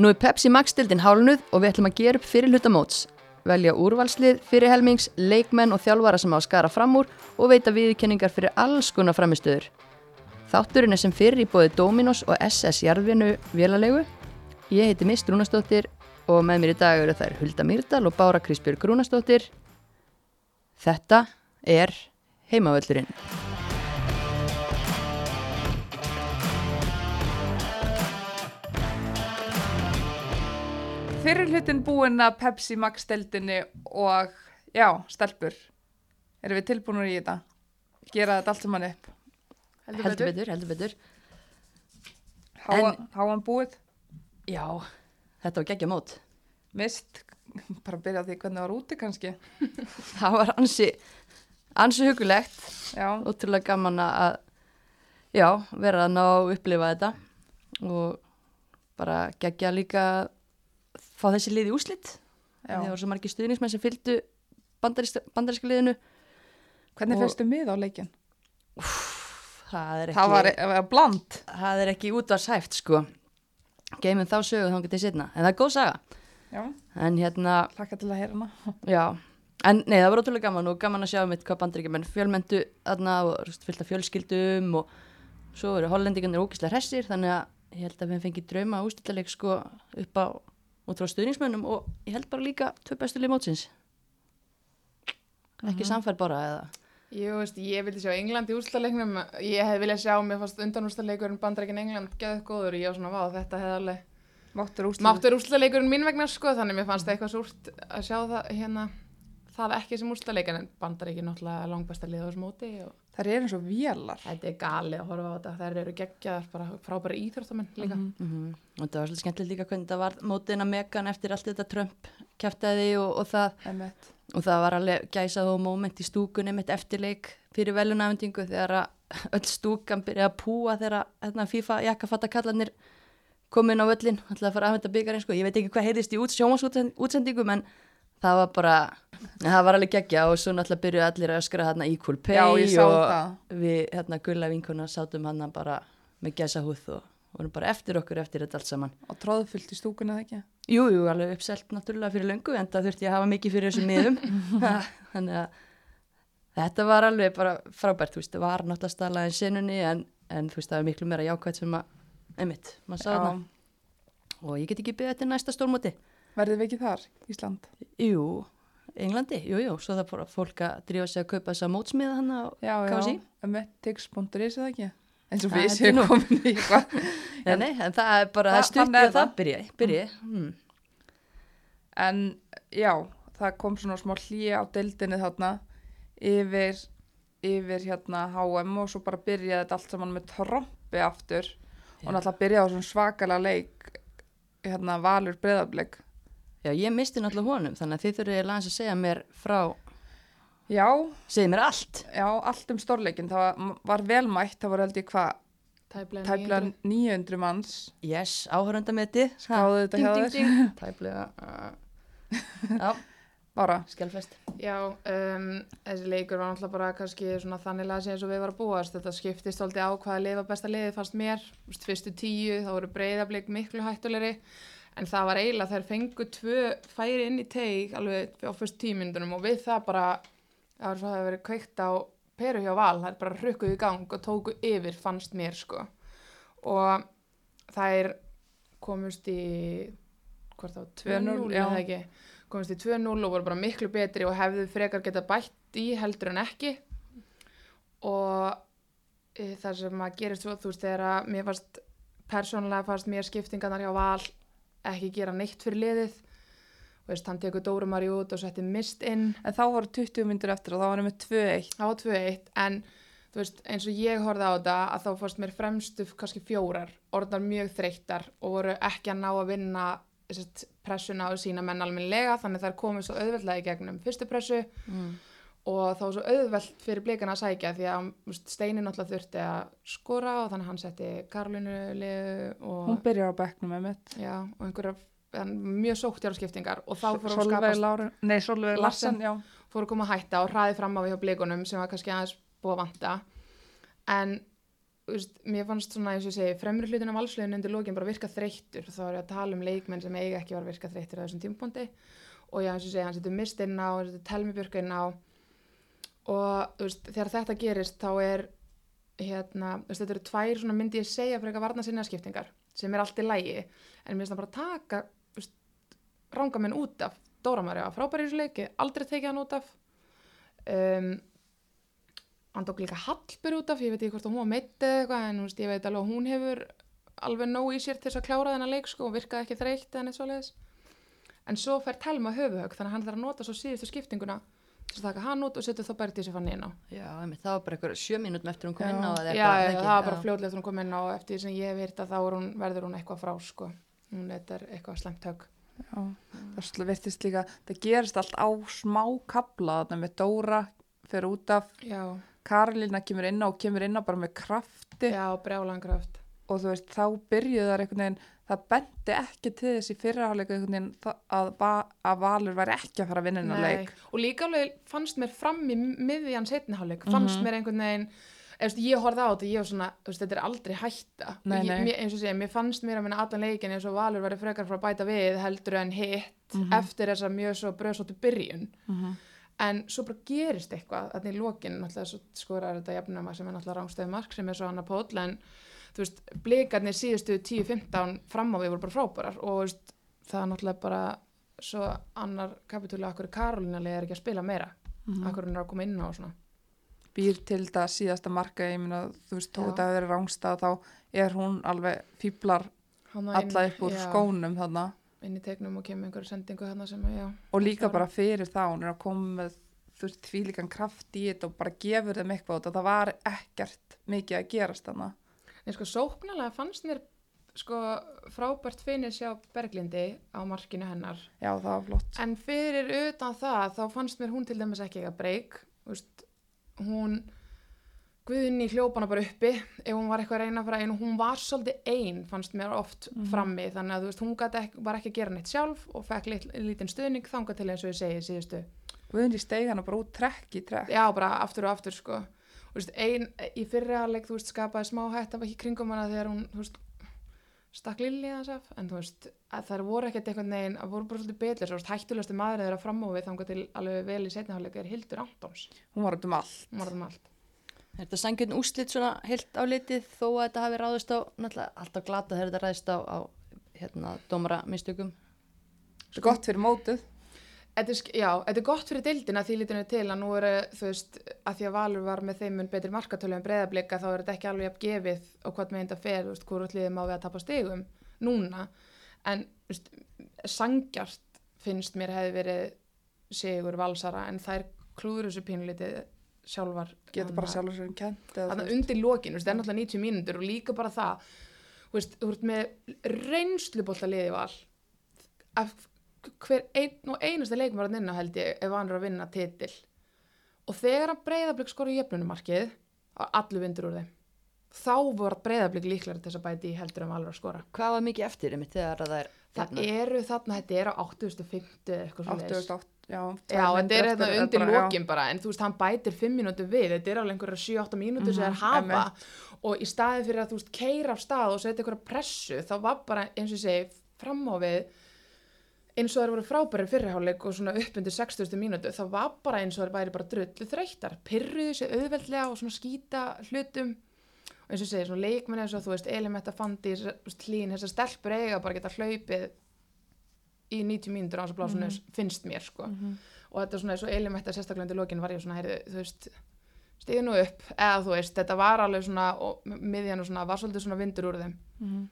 Nú er Pepsi Max stildin hálnuð og við ætlum að gera upp fyrir hlutamóts. Velja úrvalslið, fyrir helmings, leikmenn og þjálfara sem á að skara fram úr og veita viðkenningar fyrir alls konar framistöður. Þátturinn er sem fyrir í bóði Dominos og SS Jarðvinu vélalegu. Ég heiti Mist Rúnastóttir og með mér í dag eru þær Hulda Myrdal og Bára Krispjörg Rúnastóttir. Þetta er heimavöllurinn. Fyrir hlutin búin að Pepsi Max deildinni og já, stelpur. Erum við tilbúinur í þetta? Gera þetta allt saman upp. Heldur betur, heldur betur. Háa, En- háan búið. Já, þetta var geggja mót. Mist, bara byrja því hvernig það var úti kannski. Það var ansi, ansi hugulegt. Já, ótrúlega gaman að já, vera að ná að upplifa þetta og bara gegja líka fá þessi lið í úslit já. það voru svo margir stuðningsmenn sem fylgdu bandaríska, liðinu Hvernig Og- fyrstu mið á leikin? það er ekki, Það var, var bland. það er ekki útvarsæft sko geymum þá sögu þá getið setna en það er góð saga Já, en hérna, hlakka til að heyra hana. já en nei, það var ótrúlega gaman og gaman að sjá mitt hvað bandaríkjumenn fjölmentu þarna og þú veist, fylgta fjölskyldum og svo eru hollendingarnir ógislega hressir þannig að ég held að við fengið drauma ústættileg sko upp á út frá stuðningsmönnum og ég held bara líka tvö bestu lið mótsins. Ekki samfær bara eða? Ég, veist, ég vildi sjá England í úrslaleiknum ég hefði viljað sjá, mér fannst undanúrslaleikurinn bandarækin England geðið góður. Og ég var svona, vá, þetta hefði alveg Máttur úrslaleikurinn mín vegna sko, þannig mér fannst það eitthvað súrt að sjá það hérna það ekki sem úrslaleik en bandarækin náttúrulega langbæsta lið á þessu móti og Það er eins og vélar. þetta er galið að horfa á þetta þær eru geggjaðar, bara frábæra íþróttamenn líka Mhm. mm og það var svolítið skemmtilegt líka hvernig það var mótina megan eftir allt þetta Trump kæftæði og, og það og það var alveg gæsað og moment í stúkunni mitt eftirleik fyrir velunafendingu þegar að öll stúkan byrjaði að púa þegar hérna, FIFA jakkafattakallarnir kom inn á völlin ætlaði að fara að aðvenda byggarinn sko. ég veit ekki hvað heyrðist í út, sjómasútsendingum en það var bara það var alveg geggja og svo náttúrulega byrjuði allir að öskra hérna equal pay Já, ég sá og það. við hérna gulla vinkuna sátum hann bara með gæsa húð og vorum bara eftir okkur eftir þetta allt saman. Og tróðfullt í stúkunni eða ekki? Jú, jú, alveg uppselt náttúrulega fyrir löngu en það þurfti ég að hafa mikið fyrir þessum miðum. Þannig að þetta var alveg bara frábært, þú veist, það var náttúrulega staðlega en sinunni en, en þú veist, það var miklu meira jákvæmt sem að, einmitt, maður sá þarna og ég get ekki byggðið þetta næsta stórmóti Verðið við ekki þar, Ísland? Jú, Englandi, jú, jú, svo það bara fólk að drífa sig að kaupa þessa mótsmiða hann á Já, KFC. já. Emmett, tix.is eða ekki? Og Það við séum komin í eitthvað. Já, nei, en það er bara, Það- stutt að það byrja, byrja, mm. En já, það kom svona smá hlýja á deildinni þarna yfir, yfir hérna HM og svo bara byrjaði þetta allt saman með trompi aftur og náttúrulega byrjaði á svona svakalega leik hérna Valur breðablik. Já, ég misti náttúrulega honum, þannig að þið þurfið eiginlega aðeins að segja mér frá, Já, segja mér allt. já, allt um stórleikin, það var, var velmætt, það voru held ég hvað, tæplega tæplega 900. 900 manns, Yes, áhöröndametið. skáðu þetta hjá þér, Tæplega. Uh, já, bara, skjálfest. Já, um, þessi leikur var náttúrulega bara kannski svona þannig að eins og við varum að búast þetta skiptist svolítið á hvaða lifa besta liði fannst mér, fyrstu tíu þá voru breyðablik miklu hættulegri en það var eiginlega þær fengu tvö færi inn í teig alveg á fyrst tímyndunum og við það bara það var svo að það verið kveikt á peru hjá val, það er bara rukkuð í gang og tóku yfir fannst mér sko og þær komust í hvort þá 2-0 2-0, já. eða ekki komist í 2-0 og voru bara miklu betri og hefðu frekar geta bætt í heldur en ekki og e, það sem að gerist svo þú veist þegar að mér fannst persónulega fannst mér skiptingarnar hjá val ekki gera neitt fyrir liðið og veist, hann tekur Dórumari út og setti mist inn en þá voru 20 myndir eftir og þá varum við 2-1. á 2-1 en þú veist eins og ég horfði á þetta að þá fannst mér fremstu kannski fjórar orðnar mjög þreyttar og voru ekki að ná að vinna pressuna á sína menn almennilega þannig þær komið svo auðveldlega í gegnum fyrstu pressu Mm. Og þá var svo auðveld fyrir blikana að sækja því að þú veist, Steini náttúrulega þurfti að skora og þannig að hann setti Karolínu liðu og, Hún byrjar á bekknum með mitt. já, og einhverja mjög sóttjára skiptingar og þá fór að Solveig skapast nei, Solveig Larsen. Fór að koma að hætta og hraði fram á við hjá blikunum sem var kannski aðeins búið að vanta en veist, mér fannst svona, eins og segi, fremri hlutin af valsliðinu undir lókin bara virka þreyttur. Þá er ég að tala um leikmenn sem eiga ekki var virka þreyttur á þessum tímpóndi. Og já, eins og segi, hann setur mist inn á, setur telmibjörk inn á. Og þú veist, þegar þetta gerist, þá er, hérna, þú veist, þetta eru tvær svona myndi ég segja fyrir eitthvað varna sinna skiptingar sem er allt í lægi. En mér finnst það bara að taka, þú veist, ranga menn út af. Dóra Marja, frábæri í þessu leiki, aldrei tekið hann út af. Um, hann tók líka Hallbyr út af, ég veit ekki hvort að hún var meitt eða eitthvað, en veist, ég veit alveg að hún hefur alveg nóg í sér til þess að klára þennan leik sko, og virkaði ekki þreytt eða neitt svoleiðis en svo fær Telma höfuhög þannig að hann þarf að nota svo síðustu skiptinguna þess að taka hann út og setja þá til þessi fann inn á. Já, einmitt, það var bara eitthvað sjö mínútum eftir hún kom inn á já, eitthvað, já, ekki? það var bara fljóðlega eftir hún kom inn á og eftir því sem ég hef heyrt að þá hún, verður hún eitthvað frá sko. hún er eitthvað slemt hög Já, það slú virtist líka, það gerist allt á smá kabla þarna með Dóra fyrir út af, já, Karolina kemur inn á og kemur inn á bara með krafti. Já, brjálangraft og þú veist, þá byrjuðu þar einhvern veginn, það bendi ekki til þess í fyrirháleika einhvern veginn að, að Valur væri ekki að fara að vinna hennar leik. og líka alveg fannst mér fram í miðjan setniháleik, fannst Mhm. mér einhvern veginn veist, ég horfði á þetta, ég var svona veist, þetta er aldrei hætta Nei, ég, nei. mér, eins og segja, mér fannst mér að minna allan leikin eins og Valur væri frekar frá að bæta við heldur en hitt Mhm. eftir þessa mjög svo bröðsóttu byrjun Mm en svo bara gerist eitthvað þannig í lokin, náttúrulega skorar þetta jafnum sem er náttúrulega rángstöðu mark sem er svo annar póll en þú veist, blikarnir síðustu 10-15 fram á við voru bara frábærar og veist, það er náttúrulega bara svo annar kapitúli akkur Karolina er ekki að spila meira Mhm. akkur hún er að koma inn á og svona. Býr til þetta síðasta marka, ég meina, þú veist, þetta að vera rángstað, þá er hún alveg fýblar alla upp úr já, skónum þarna. Inn í tegnum og kemur einhverju sendingu þarna sem að, já, og líka bara fyrir það, hún er að koma með þú veist, því líkan kraft í þetta og bara gefur þeim eitthvað og það var ekkert mikið að gerast þarna. Nei, sko, sóknarlega fannst mér sko frábært finnir sjá Berglindi á markinu hennar Já, það var flott. en fyrir utan það þá fannst mér hún til dæmis ekki eitthvað breyk hún Guðni hljópana bara uppi ef hún var eitthvað að reyna fara einu hún var svolítið ein fannst mér oft Mhm. frammi þannig að veist hún ekki, var ekki að gera neitt sjálf og fekk lit, lítinn stuðning þangað til eins og ég segi síðustu Guðni steig hana bara út trekk í trekk. já bara aftur og aftur sko veist, ein í fyrri aðleik þú veist skapaði smá hætt af ekki kringum hana þegar hún þú veist stakk lilli hans af en þú veist að þær voru ekkert einhvern veginn að voru bara svolítið betlir svo þú veist hættulegasti maður þeirra fram á við þangað til alveg vel í setniháleika er Hildur Antons Hún var um allt. var það um allt Er þetta sangjönd úslit svona heilt á litið þó að þetta hafi ráðist á, alltaf glata þegar þetta ræðist á, á hérna, dómara mistökum. Er gott fyrir mótið. Þetta er, já, þetta er gott fyrir deildina því lítinu til að nú er þú veist að því að Valur var með þeim mun betri markatölu en breyðablika þá er þetta ekki alveg jafn gefið og hvað með þetta fer, þú veist, hvort liðið má við að tapa stigum núna en veist, sangjart finnst mér hefði verið sigur valsara en þær klúður þessu pínulítið sjálfar Getur bara að- sjálfur sér um kent. Þannig veist. undir lokin, þú veist, það er náttúrulega 90 mínútur og líka bara það, þú veist, þú ert með reynslubólta liði val af hver einn og einasta leikum var hann inn á held ég ef hann er að vinna titil og þegar hann breyðablík skori í jöfnunumarkið var allu vindur úr þeim þá voru breyðablík líklar til þess að bæti í heldur en valur að skora Hvað var mikið eftir einmitt þegar að það er það eru þarna, þetta er á 850 eitthvað svo 88, já. Já, þetta er hérna undir bara, já. lokin bara, en þú veist, hann bætir 5 mínútur við, þetta er alveg einhverja 7-8 mínútur sem Mhm, þeir hafa einmitt. og í staðin fyrir að þú veist, keira af stað og setja einhverja pressu, þá var bara, eins og ég segi, fram á við eins og þeir voru frábæri fyrirháleik og svona upp undir 60. mínútu, þá var bara eins og þeir væri bara drullu þreyttar, pyrruðu sér auðveldlega og svona skýta hlutum og eins og ég segi, svona leikmenn eins og þú veist, Elimetta Fandi, Hlín, þessar stelpur eiga bara að geta hlaupið í 90 mínútur á þess að blása mm finnst mér sko Mhm. og þetta er svona eins og eilimætt að sérstaklega undir lokin var ég svona, heyrðu, þú veist stíðu nú upp, eða þú veist, þetta var alveg svona, og miðjan og svona, var svolítið svona vindur úr þeim. Mhm.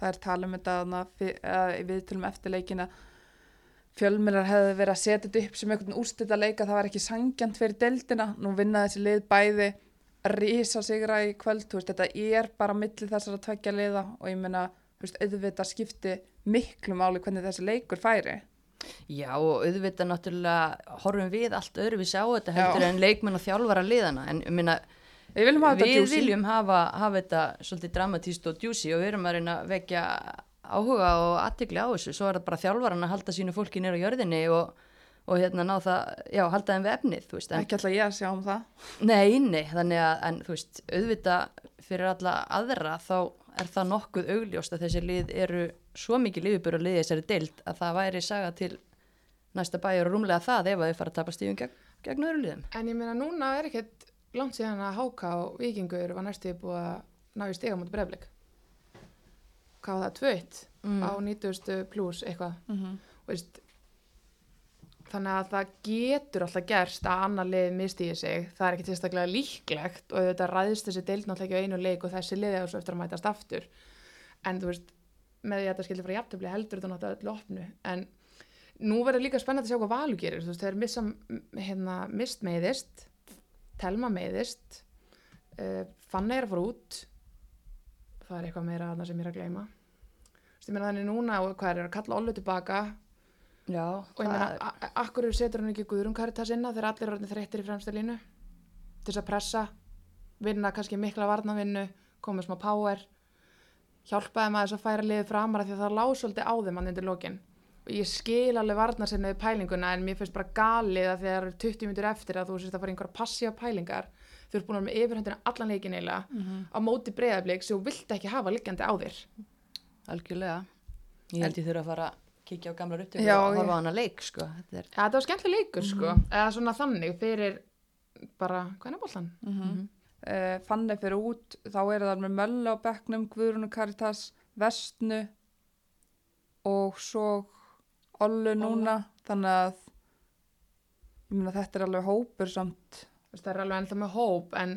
Það er tala um þetta fi- eða við tölum eftir leikina fjölmjölar hefði verið að setja þetta upp sem einhvern úrstætt að leika, það var ekki sangjant fyrir deildina, nú vinna þessi lið bæði rísa sigra í kvöld, veist, þetta er bara milli þessara tveggja liða og ég veist, auðvitað skipti miklu máli hvernig þessi leikur færi. Já og auðvitað náttúrulega horfum við allt öðruvísi á þetta heldur Já. en leikmenn og þjálfara liðana en ég minna, Við viljum hafa þetta við juicy. viljum hafa, hafa þetta svolítið dramatíst og djúsi og við erum að reyna að vekja áhuga og aðtikli á þessu svo er það bara þjálfaran að halda sínu fólki nýra á jörðinni og, og hérna ná það, já, halda þeim við efnið, þú veist en, Ekki ætla ég að sjá um það. Nei, nei, þannig að en, þú veist, auðvitað fyrir alla aðra þá er það nokkuð augljóst að þessi lið eru svo mikið liðbúr að liði þessari deild að það væri saga til næsta bæjar og rúmlega það ef að þau fara að tapa stífum gegn, gegn öðru liðum. En ég meina núna er ekkert langt síðan að Háka og Víkingur var næstu búið að ná í stiga mútið breyflik. Hvað var það? Tvöitt Mm. á 90 pluss eitthvað. Mm -hmm. Veist, þannig að það getur alltaf gerst að annar lið mistíði sig. Það er ekki tilstaklega líklegt og þetta ræðist þessi deild náttúrulega ekki á einu leik og þessi lið er svo eftir að mætast aftur. En þú veist, með því að þetta skildi frá jafntöfli heldur þetta náttúrulega öllu opnu. En nú verður líka spennandi að sjá hvað Valur gerir. Þú veist, þeir missa, hérna, mist meiðist, telma meiðist, uh, fann er að fara út. Það er eitthvað meira þarna sem ég er að gleyma. Þannig núna, og hvað er að kalla Ollu tilbaka? Já, og ég meina, akkur setur hann ekki Guðrún Karitas inna þegar allir er þreyttir í fremstu línu? Til þess að pressa vinna kannski mikla varnavinnu komið smá power hjálpaði maður þess að færa liðið framar því að það lág svolítið á þeim hann undir lokin. Og ég skil alveg varnar sinni við pælinguna en mér finnst bara galið að þegar 20 minnur eftir að þú sést að fara einhverja passíva pælingar þú ert búin að vera með yfirhundina allan leikin eiginlega á móti breyðablík sem þú vilt ekki hafa liggjandi á þér algjörlega. Ég held ég þurfa að fara að kíkja á gamla ruttu Já, og á hana leik, sko. Þetta er, Ja, það var skemmtileg leikur sko, eða svona þannig fyrir bara, hvað er bollan? Mm -hmm. uh, Fanni fyrir út, þá er það með Möllu á bekknum, Guðrunu Karitas, Vestnu og svo Ollu núna, þannig að ég meina þetta er alveg hópur samt, veist, það er alveg ennþá með hóp en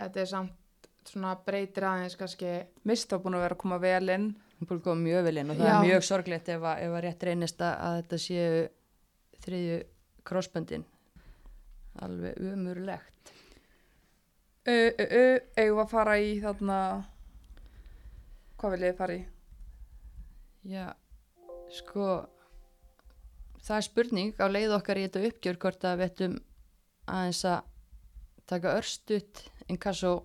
þetta er samt svona breytir aðeins kannski mist á búin að vera að koma vel inn, hún búin að koma mjög vel inn og það Já. er mjög sorglegt ef að, ef að rétt reynist að, að þetta séu þriðju krossböndin. Alveg umurlegt. eigum við að fara í þarna, hvað vil ég fara í? Já, sko, það er spurning á leið okkar í þetta uppgjör hvort að við ættum aðeins að taka örstutt inkasso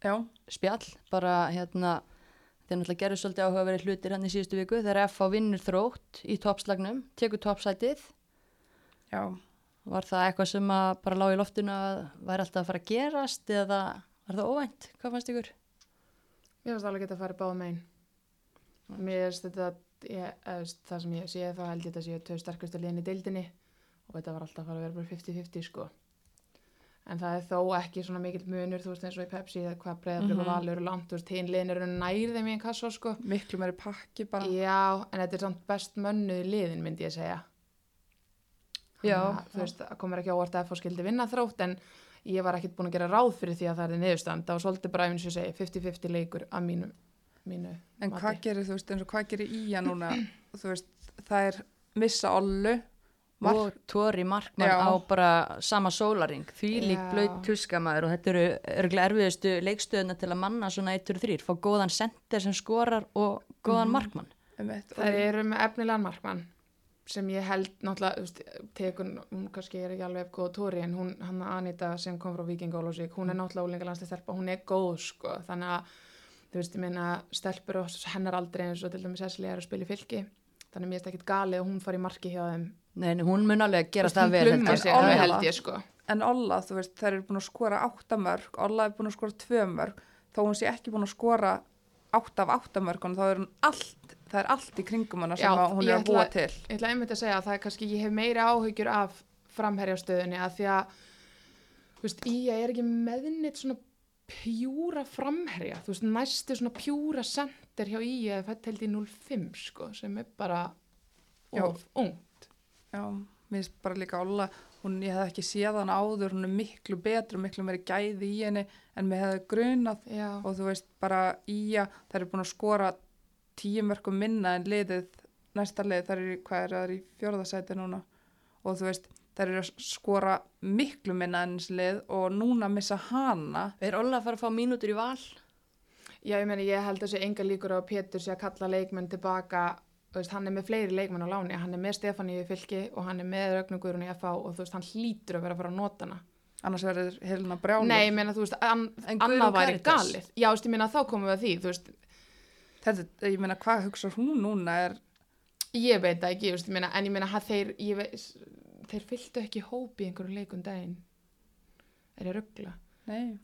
Já, spjall, bara hérna, þeir náttúrulega gerðu svolítið áhugaverið hlutir hann í síðustu viku þegar FH vinnur þrótt í toppslagnum, tekur toppsætið, já, var það eitthvað sem að bara lág í loftinu að væri alltaf að fara að gerast eða var það óvænt, hvað fannst ykkur? Mér finnst alveg geta að fara báð megin. Mér finnst þetta, ég, eða, veist, það sem ég sé þá held ég þetta séu tvö sterkustu liðin í deildinni og þetta var alltaf að fara að vera bara 50-50 sko. En það er þó ekki svona mikill munur, þú veist eins og í Pepsi, hvað breyðablík Mhm. og valur og langt, þú veist, hinn liðin eru í einn kassa sko. miklu meiri pakki bara. Já, en þetta er samt best mönnuð liðin myndi ég segja. Já. Þannig að, Þú veist, það komur ekki óvart að FH skildi vinna þrótt en ég var ekkit búin að gera ráð fyrir því að það er niðurstand. Það var svolítið bara eins og segi 50-50 leikur að mínu, mínu En mati. hvað gerir þú veist eins og hvað gerir Ía núna þú veist það er missa Ollu og Tóri Markmann Já. á bara sama sólaring því lík Já. blöyt tuskamaður og þetta eru örgulega erfiðustu leikstöðuna til að manna svona 1-3, fá góðan sender sem skorar og góðan Mhm. markmann. Einmitt, Það eru með efnilegan markmann sem ég held náttúrulega, tekur, hún kannski er ekki alveg góð tóri en hún, hann Anita sem kom frá Viking Ólásvík, hún er náttúrulega úlingalandslistelpa, hún er góð sko, þannig að þú veist, ég meina, stelpur og hennar aldrei eins og til dæmis Esli er að spila í fylki. Þannig að mér er ekkit galið að hún fari í marki hjá þeim Nei, hún mun alveg gera Þú veist, það vel ég. ég sko en Olla þú veist þær eru búin að skora átta mörg Olla er búin að skora tvö mörg þó hún sé ekki búin að skora átta af átta mörg þá er hún allt það er allt í kringum hana sem Já, að hún ég er að búa ætla- til Ég ætla einmitt að segja að það er kannski, ég hef meira áhyggjur af framherjastöðunni að því að, þú veist, ég er ekki meðnitt svona pjúra framherja, þú veist, næstu svona pjúra sender hjá í eða fætt held í 05, sko, sem er bara Já. of ung. Já, mér finnst bara líka Olla hún, ég hef ekki séð hana áður hún er miklu betri, miklu meiri gæði í henni en mér hefði grunað. Já, og þú veist bara Ía þær eru búin að skora tíu mörgum minna en liðið næsta lið eru, í- hvað er það í fjórðasæti núna. Og þú veist þær eru að skora miklu minna en þessi lið og núna missa hana. Er Olla að fara að fá mínútur í val? já, ég meni, ég held að sé enga líkur á að Pétur sé að kalla leikmenn tilbaka, veist, hann er með fleiri leikmenn á láni, hann er með Stefáníu í fylki og hann er með Rögnugurinn í FA og þú veist, hann hlýtur að vera að fara að nota hana. annars verður Helena Brjálur Nei, ég meina, þú veist, an, annað væri galið. Já, þú veist, ég meina, þá komum við að því, þú veist, þetta, ég meina hvað hugsa hún núna er ég veit það ekki, þú veist, ég meina, en ég meina, að þeir, ég veist, þeir fylgdu ekki hópi einhverju leikum daginn. Er ég ruggla? nei,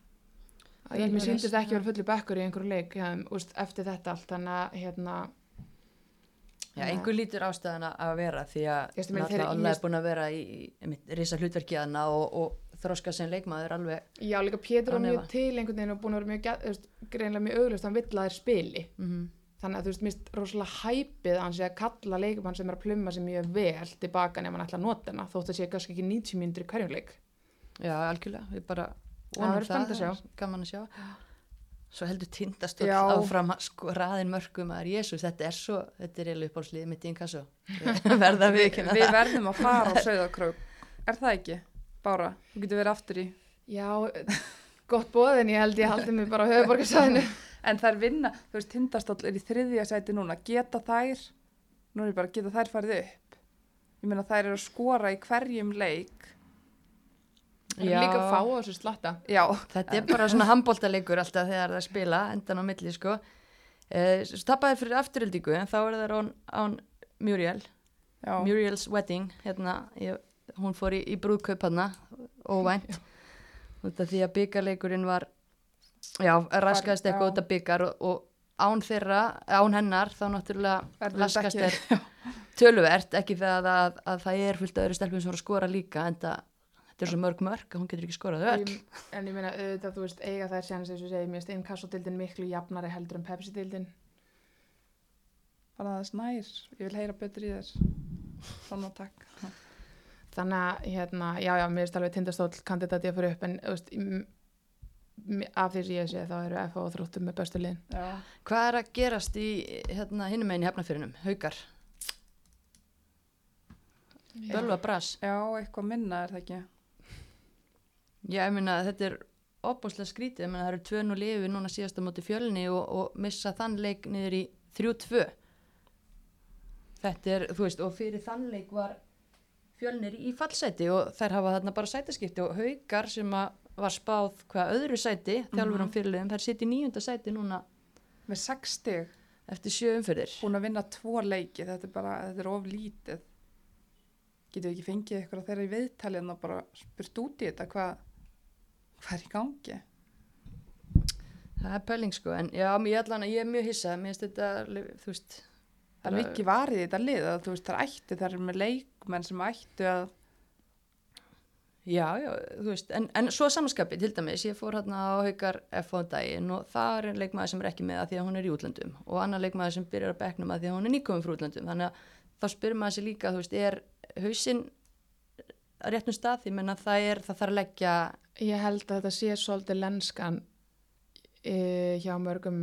Ég, mér síndist ekki vera fullu bekkur í einhverju leik ja, úst, eftir þetta allt þannig að hérna, Já, einhver lítur ástæðan að vera því að náttúrulega ég- er búin að vera í, í risa hlutverki hana og, og þroska sem leikmaður alveg já líka Pétur var mjög til einhvern veginn og búin að vera mjög greinlega mjög auglust, hann vill að þeir spili. Mm þannig að þú veist, finnst rosalega hæpið sé að kalla leikumann sem er að plumma sem mjög vel tilbaka nema hann ætla að nota hana þótt að sé kannski ekki 90 mínútur í hverjum leik. Já, algjörlega, við bara Það vonum verður spennandi að sjá. gaman að sjá Svo heldur tindastöld áfram að sko raðin mörgum að Jésús, þetta er svo, þetta er eiginlega uppáhaldsliðið mitt í inkasso verða við ekki Við verðum að fara á Sauðakrög. Er það ekki? Bára, þú getur verið aftur í. já, gott bóð en ég held ég haldi mig bara á höfuborgarsæðinu En þær vinna, þú veist, tindastóll er í þriðja sæti núna. Geta þær, nú er ég bara, geta þær farið upp? Ég meina þær eru að skora í hverjum leik. Það er líka að fá á þessu slatta. Já, Þetta er bara svona handbóltaleikur alltaf þegar það spila, endan á milli sko. Eh, svo tappaði fyrir afturöldingu en þá er það án, án Muriel, já. Muriel's Wedding, hérna, ég, hún fór í, í brúðkaup hana, óvænt, af því að byggarleikurinn var, já, raskaðist já. eitthvað út af byggar og, og án þeirra, án hennar, þá náttúrulega raskast þetta er töluvert, ekki það að, að það er fullt af öðru stelpum sem voru að skora líka, en það, þetta er svo mörg mörg að hún getur ekki skorað öll. Ég- en ég meina auðvitað þú veist eiga þær sjans eins og segir mér stein kassodildin miklu jafnari heldur en Pepsi-dildin Bara það er snær, ég vil heyra betur í þér. Svona takk. þannig að hérna, já já, mér finnst alveg tindastóll kandidati að fyrir upp en þú veist, m- af því sem ég sé þá eru FH og þróttum með bestu liðin Já. Hvað er að gerast í hérna, hinum meginn í hefnafyrinum? Haukar? Bölva bras? Já, eitthvað minna er það ekki. Já, ég meina þetta er opbúslega skrítið, ég meina það eru tvön og lifi núna síðast á móti fjölni og, og missa þann leik niður í 3-2 Þetta er, þú veist, og fyrir þann leik var fjölnir í fallseti og þær hafa þarna bara sætaskipti og haukar sem að var spáð hvað öðru sæti, þjálfur án fyrirliðum, þær sitt í nýjunda sæti núna Með sex stig, eftir sjö umfyrðir. búin að vinna tvo leiki, þetta er bara, þetta er of lítið. Getur við ekki fengið eitthvað þeirra í viðtalið og bara spurt út í þetta hvað, hvað er í gangi? Það er pæling sko, en já, ég, allan, ég er mjög hissað, mér finnst þetta, þú veist, Það er mikið varið í þetta lið að þú veist, það er ættu, það er með leikmenn sem ættu að, já, já, þú veist, en, en svo samanskapi til dæmis, ég fór hérna á haukar F á daginn og það er einn leikmaður sem er ekki með að því að hún er í útlöndum og annar leikmaður sem byrjar að beknum að því að hún er nýkominn frá útlöndum, þannig að þá spyrir maður sér líka, þú veist, er hausinn á réttum stað, ég menna það er, það þarf að leggja, Ég held að þetta sé svolítið lenskan e, hjá mörgum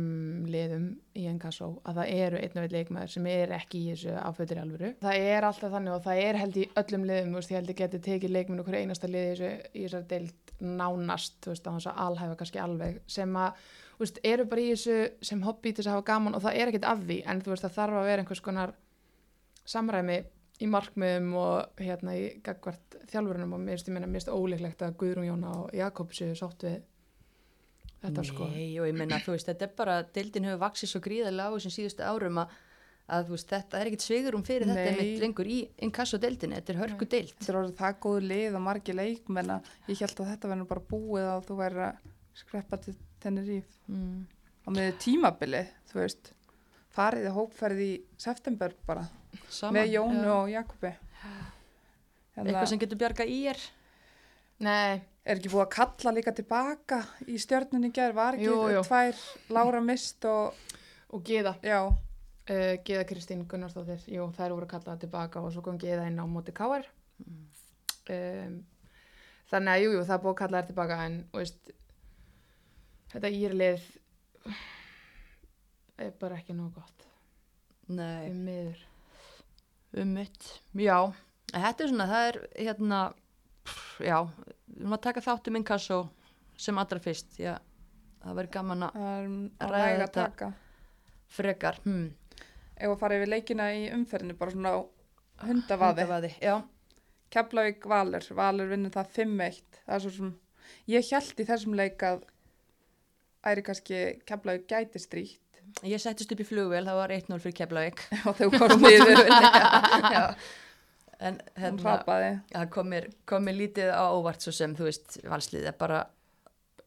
liðum í NKSO að það eru einn og einn leikmaður sem er ekki í þessu áfötur alvöru. Það er alltaf þannig og það er held í öllum liðum, veist, ég held ég geti tekið leikminn okkur einasta liði í þessar deild nánast, þú veist, á þess að alhæfa kannski alveg, sem að, þú veist, eru bara í þessu sem hobby til þess að hafa gaman og það er ekkert af því, en þú veist, það þarf að vera einhvers konar samræmi í markmiðum og hérna í gagvart þjálfurunum og mér finnst ég meina mér finnst ólíklegt að Guðrún Jóna og Jakob séu sátt við þetta sko. nei, og ég menna, þú veist, þetta er bara, deildin hefur vaksið svo gríðarlega á þessum síðustu árum að, að þú veist, þetta er ekkit svigurum fyrir þetta Nei. einmitt lengur í inkasso deildinni, þetta er hörku deild. þetta er orðið það góðu lið og margir leikmenn að ég held að þetta verður bara búið að þú væri að skreppa til Tenerife Mm. á með tímabili, þú veist, farið í hópferð í september bara, Saman, með Jónu já. og Jakobi. Hérna, Eitthvað sem getur bjarga í er. Nei, er ekki búið að kalla líka tilbaka í stjörnunni í gerð, var ekki Jú, jú. tvær Lára Mist og, og Geða já, uh, Geða Kristín Gunnarsdóttir jú, þær voru kallaða tilbaka og svo kom Geða inn á móti Káar um, þannig að jú, jú, það búið að kalla þær tilbaka en veist þetta írlið er bara ekki nóg gott. Nei. um miður. Um mitt, já. En Þetta er svona, það er hérna, pff, já, við erum að taka þátt um inkasso sem allra fyrst, já, það væri gaman að Ræða þetta. taka. frekar, hm, ef að fara yfir leikina í umferðinu bara svona á hundavaði hundavaði, já, Keflavík Valur, Valur vinnur það 5-1 það er svo sem, ég held í þessum leik að æri kannski Keflavík gæti stríkt ég settist upp í flugvél, það var 1-0 fyrir Keflavík. og þau komst já, en hún hérna, það kom mér, kom mér lítið á óvart svo sem, þú veist, valslið er bara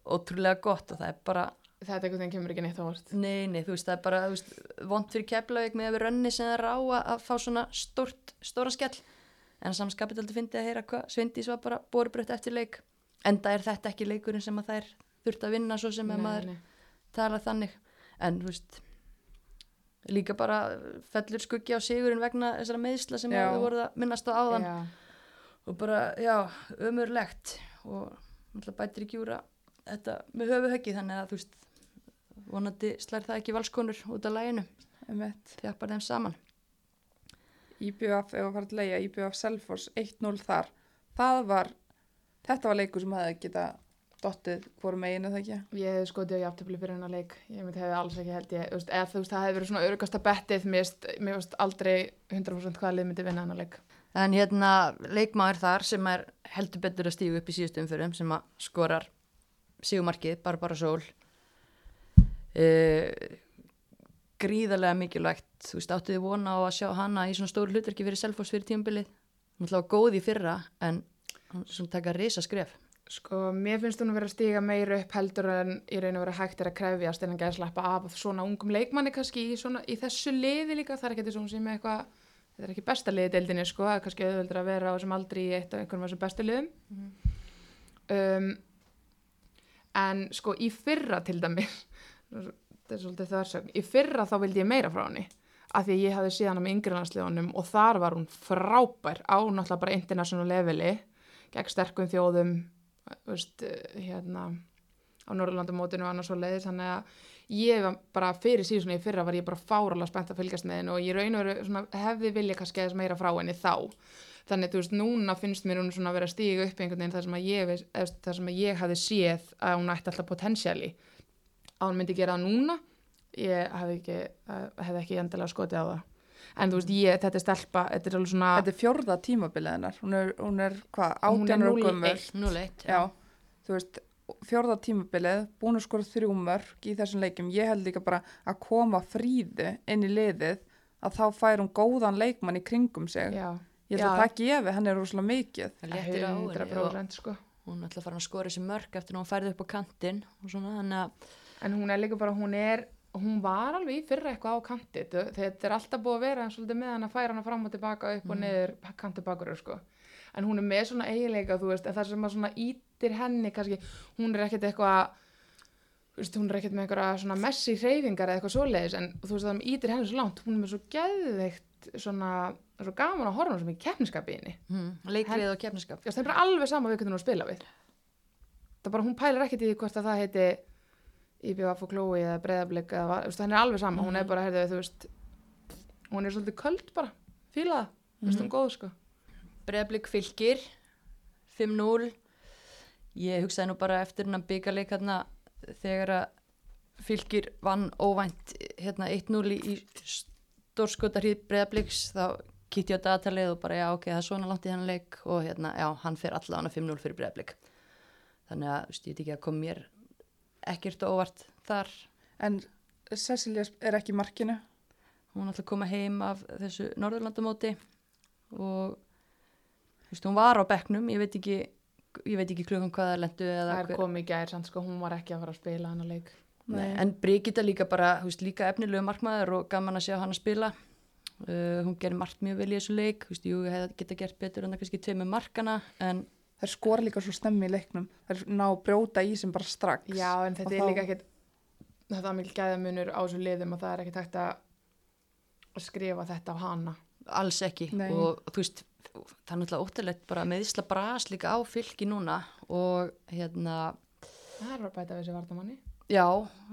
ótrúlega gott og það er bara, Þetta einhvern veginn kemur ekki neitt á vort. nei, nei, þú veist, það er bara, veist, vond fyrir keflavík með að við rönni sem það er á að, fá svona stórt, stóra skell. En samskapit aldrei fyndi að heyra hvað Svindís var bara borubrött eftir leik. Enda er þetta ekki leikurinn sem að þær þurft að vinna svo sem að maður tala þannig. En, þú veist, líka bara fellur skuggi á sigurinn vegna þessara meðsla sem við voruð að minnast á áðan. Já, Og bara, já, ömurlegt. Og náttúrulega bætir ekki úr að þetta með höfu höggi þannig að, þú veist, vonandi slær það ekki valskonur út af læginu. Þjappar þeim saman. IBF, ef að fara að leia, IBF Selfoss 1-0 þar. Það var, þetta var leikur sem hefði geta dottið hvorum meginu það ekki. ég hef skotið á jafntöfli fyrir hennar leik. Ég myndi hefði alls ekki held ég, eða þú veist, það hefði verið svona örugasta bettið, mér veist, aldrei 100% hvaða lið myndi vinna hennar leik. En hérna leikmaður þar sem er heldur betur að stígu upp í síðustu umfyrum sem að skorar sígumarkið, Barbara Sól. Uh, gríðarlega mikilvægt, þú veist, áttuði vona á að sjá hana í svona stóru hlutverki fyrir Selfoss fyrir tímabilið. Hún ætlaði góð í fyrra en hún svona taka risa skref. Sko, mér finnst hún að vera að stíga meira upp heldur en í raun og vera hægt er að krefjast en að gæða slappa af svona ungum leikmanni kannski í, svona, í þessu liði líka, það er ekki þess að hún sé með eitthvað, þetta er ekki besta liði deildinni sko, það er kannski auðveldur að vera á þessum aldri í eitt af einhverjum af þessum bestu liðum. Um, en sko í fyrra til dæmis, þetta er svolítið þversögn, í fyrra þá vildi ég meira frá henni af því að ég hafði síðan á með yngriðansljónum og þar var hún frábær á náttúrulega bara international leveli gegn sterkum þjóðum veist, eh, hérna á Norrlandamótinu og annars svo leiðis þannig að ég var bara fyrir síðan í fyrra var ég bara fáralega spennt að fylgjast með henni og ég raun og veru hefði vilja kannski aðeins meira frá henni þá. Þannig þú veist, núna finnst mér hún svona að vera að stíga upp einhvern veginn þar sem að ég, eða, þar sem að ég hafði séð að hún ætti alltaf potensiali að hún myndi gera það núna ég hefði ekki, eh, hefði ekki endilega skotið á það en þú veist, ég, þetta er stelpa þetta er alveg svona Þetta er fjórða tímabilið hennar. Hún er, hún er hvað, Hún 18 ára 0-1. gömul. 0-1. Já, þú veist, fjórða tímabilið, búin að skora þrjú mörg í þessum leikjum. Ég held líka bara að koma fríðu inn í liðið að þá fær hún góðan leikmann í kringum sig. já, Ég held að Já. það gefi, hann er rosalega mikið. Það léttir á henni og 100% sko hún ætla að fara að skora þessi mörg eftir að hún færði upp á kantinn og svona að En hún er líka bara, hún er, hún var alveg í fyrra eitthvað á kanti. Þetta er alltaf búið að vera svolítið með hann að færa hana fram og tilbaka upp og niður kanti bakur, sko. En hún er með svona eiginleika, þú veist, en það sem að svona ítir henni kannski, hún er ekkert eitthvað, veist, hún er ekkert með einhverja svona messi hreyfingar eða eitthvað svoleiðis, en þú veist, það sem ítir henni svo langt, hún er með svo geðveikt svona, svo gaman að horfa sem í keppniskapi í henni. hmm, leiklið og kefniskap. Já, það er bara alveg sama við hvernig hún spila við. Það bara, hún pælir ekkert í hvort að það heiti IBF og Chloe eða Breiðablик eða, veist, henni er alveg sama, hún er bara, heyrðu, þú veist, hún er svolítið köld bara, fíla það, þú veist, hún góð, sko. Breiðblik fylgir 5-0 ég hugsaði nú bara eftir hennan byggarleik hérna þegar að fylgir vann óvænt hérna 1-0 í, í stórskotarhýð Breiðabliks þá kýtti ég á datalið og bara já ok, það er svona langt í hennan leik og hérna já, hann fer allavega 5-0 fyrir Breiðablik. Þannig að, þú veist, ég veit ekki að kom mér ekkert óvart þar. En Cecilia er ekki markinu. hún ætla að koma heim af þessu Norðurlandamóti og veist, hún var á bekknum, ég veit ekki ég veit ekki klukkan hvað það lendu eða Það er komið í gær, samt, sko, hún var ekki að fara að spila hennar leik. Nei, en Brigitta líka bara, þú veist, líka efnilegu markmaður og gaman að sjá hann að spila. Uh, hún gerir margt mjög vel í þessu leik. Þú veist, jú, hefði geta gert betur en það kannski tvei með markana, en Þær skora líka svo stemmi í leiknum. Þær ná að brjóta í sem bara strax. Já, en þetta Og er þá- líka ekkert, þetta er mikil gæðamunur á þessu liðum og það er ekkert hægt að skrifa þetta á hana. alls ekki Nei. og þú veist, það er náttúrulega óttalegt bara meðisla bras líka á fylki núna og hérna Það er bara bæta við þessi vartamanni. Já,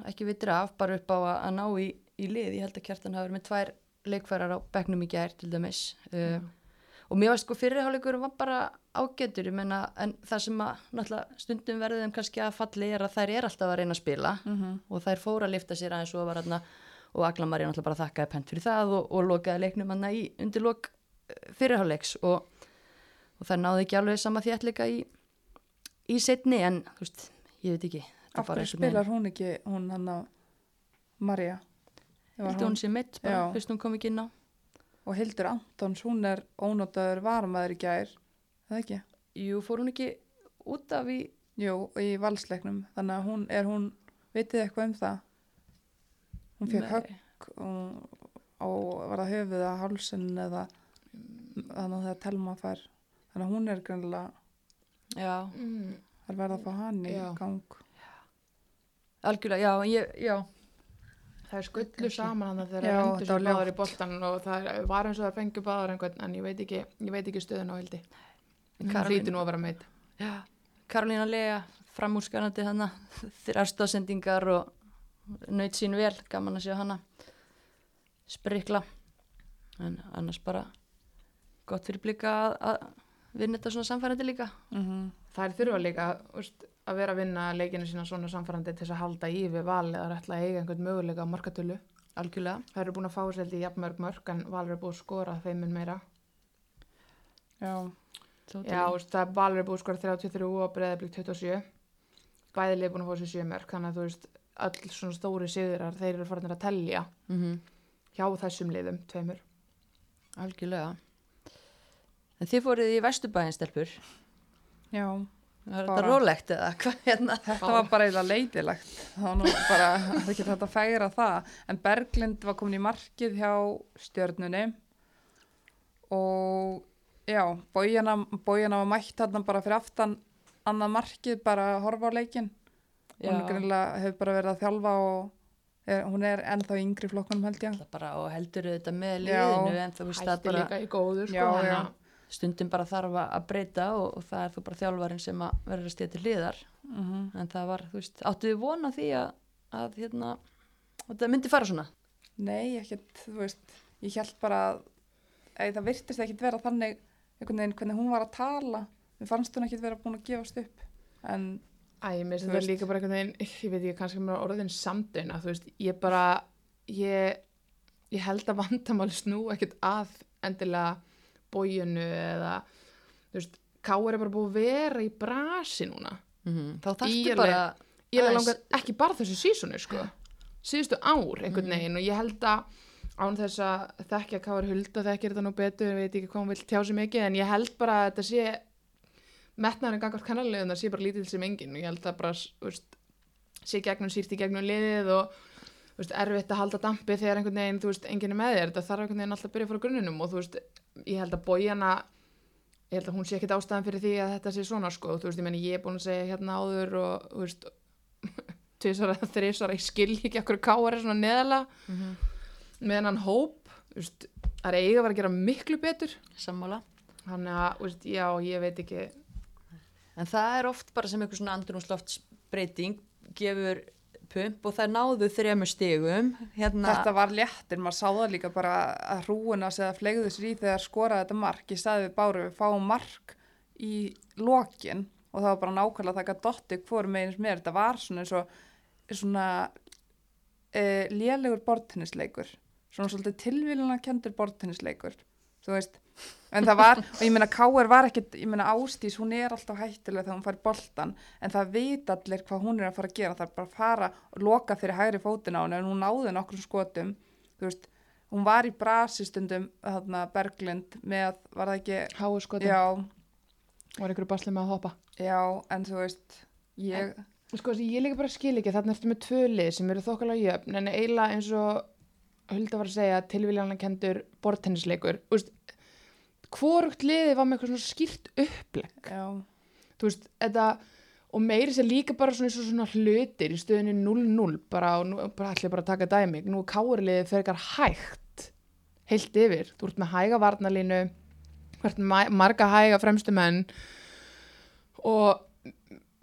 ekki vitur af, bara upp á að, ná í, í lið. Ég held að kjartan hafi verið með tvær leikfærar á bekknum í gær til dæmis. Uh, og mér varst sko fyrirháleikur var bara ágætur, ég menna, en það sem að náttúrulega stundum verður þeim kannski að falli er að þær er alltaf að reyna að spila Mhm. og þær fóra að lifta sér aðeins og var hérna og Aglamari náttúrulega bara þakkaði pent fyrir það og, og lokaði leiknum hann í undir lok fyrirháleiks og, og þær náðu ekki alveg sama þéttleika í, í setni en þú veist, ég veit ekki. Af hverju spilar hún ekki, hún hann að Marja? Hildur hún sé meitt bara, Já. fyrst hún kom ekki inn á. Og Hildur Antons, hún er ónótaður varamæður í gær. Það ekki? Jú, fór hún ekki út af í jú, í valsleiknum þannig að hún, er hún, vitið þið eitthvað um það hún fekk högg og, og var það höfuð að hálsin eða þannig að það telma fær þannig að hún er grannlega Já, mm. að verða að fá hann í Já. gang algjörlega, já, ég, já, Það er skullu saman hann þegar Já, það þetta sér var báðar í boltan og það er- var eins og það fengur báðar en ég veit ekki, ég veit ekki stöðun á hildi. Hún Karolín- hlýtur nú að vera meitt. já. Karolína Lea, framúrskanandi hana, þrjástóðsendingar og nöyt sín vel, gaman að sjá hana sprikla, en annars bara gott fyrir blika að, að vinna þetta svona samfærandi líka. mm Það er þurfa líka úst, að vera að vinna leikinu sína svona samfærandi til þess að halda í við val eða ætla að eiga einhvern möguleika á markatölu. Algjörlega. Það eru búin að fá sér í jafnmörg mörg en Valur er búið að skora þeim mun meira. já, Já, úst, það er Valur búið að skora 33 og Breiðablík 27. Bæðileg búin að fá sér 7 mörg þannig að þú veist, öll svona stóri sigrar þeir eru farinir að telja Mm hjá þessum liðum, tveimur. Algjörlega. En þið fóruð í Vesturbæðin stelpur. já Það er Bara- þetta rólegt eða hvað hérna? Þetta var bara eiginlega leiðilegt. Það var nú bara, það er ekki þetta að færa það. En Berglind var komin í markið hjá stjörnunni og já, bójana, bójana var mætt þarna bara fyrir aftan annað markið, bara að horfa á leikinn. Hún er greinilega, hefur bara verið að þjálfa og er, hún er ennþá í yngri flokkunum held ég. Bara og heldur þetta með Já. liðinu en þú veist það Hætti bara líka í góðu, sko. Já, já. stundum bara þarf að breyta og, og það er þú bara þjálfarin sem að verður að stíða til liðar Mm en það var, þú veist, áttu þið vona því að, að hérna, að það myndi fara svona Nei, ekkert, þú veist, ég held bara að ei, það virtist ekkert vera þannig einhvern veginn hvernig hún var að tala. Mér fannst hún ekkert vera búin að gefast upp. En Æ, mér finnst Þú þetta veist. líka bara einhvern veginn, ég veit ekki, kannski mér orðin samdöina, þú veist, ég bara, ég, ég held að vandamáli snú ekkert að endilega bójunu eða, þú veist, Káur er bara búið að vera í brasi núna. mm þá þarftu bara Ég er langar ekki bara þessu sísonu, sko, síðustu ár einhvern veginn og ég held að án þess að þekkja Káur Hulda þekkir þetta nú betur, ég veit ekki hvað hún vil tjá sig mikið, en ég held bara að þetta sé metnaðurinn gangart kannarlegin það sé bara lítill sem enginn. Og ég held að bara veist, sé gegnum sýrt í gegnum liðið og veist, erfitt að halda dampi þegar einhvern veginn, þú veist, enginn er með þér. Þetta þarf einhvern veginn alltaf að byrja frá grunnunum og þú veist, ég held að bójana ég held að hún sé ekkit ástæðan fyrir því að þetta sé svona sko, þú veist, ég meni ég er búin að segja hérna áður og þú veist tvisar eða þrisar, ég skil ekki okkur káar er svona neðala Mhm. Með hennan hóp, veist það er eiga að vera að gera miklu betur sammála þannig að, veist, já, ég veit ekki en það er oft bara sem einhver svona andrumsloftsbreyting gefur pump og það náðu þremur stigum hérna, þetta var léttir, maður sá það líka bara að hrúuna að flegðu sér í þegar skoraði þetta mark. Ég staði við Báru, við fáum mark í lokin og það var bara nákvæmlega að taka dotti hvort meginn mér. Þetta var svona eins og svona uh, lélegur bortennisleikur. Svona svolítið tilvíluna kendur bortennisleikur. Þú veist, en það var, og ég meina Káur var ekkit, ég meina Ástís, hún er alltaf hættilega þegar hún fær boltan, en það veit allir hvað hún er að fara að gera, það er bara að fara og loka fyrir hægri fótina á henni, en hún náði nokkrum skotum, þú veist, hún var í brasi stundum, þarna Berglind, með, var það ekki, háu skotum, já, var einhverju basli með að hoppa? Já, en þú veist, ég, Sko, þessi, ég líka bara skil ekki, þarna ertu með tvö lið sem eru þokkalega jöfn, en eiginlega eins og Hulda var að segja, tilvíljanlega kendur bortennisleikur, hvorugt liðið var með eitthvað svona skýrt upplegg, þú veist, þetta, og meiri sér líka bara svona, svona hlutir í stöðinu 0-0, bara, nú, bara að taka dæmi, nú er káurliðið fyrir eitthvað hægt, heilt yfir, þú ert með hæga varnalínu, þú ert með marga hæga fremstu menn, og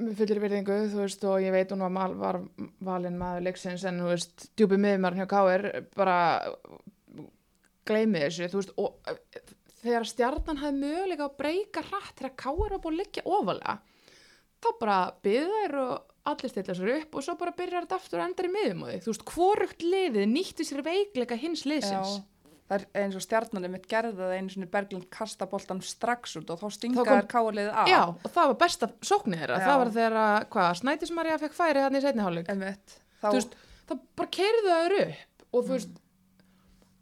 með fullir virðingu, þú veist, og ég veit hún var, var valinn maður leiksins en, þú veist, djúpi miðumar hjá Káir bara gleymi þessu, þú veist, og þegar stjarnan hafði möguleika að breyka hratt þegar Káir var búin að liggja ofalega þá bara byðu þær og allir stilla sér upp og svo bara byrjar þetta aftur og endar í miðum á því, þú veist, hvorugt liðið nýtti sér veikleika hins já, liðsins það er eins og stjarnanum mitt gerði það einu svona Berglind kasta boltan strax út og þá stingaði káliðið af. Já, og það var besta sóknir þeirra, Já. það var þegar að, hvað, Snædismarja fekk færi hann í Einmitt. Þá, það bara keirðu það upp og þú veist,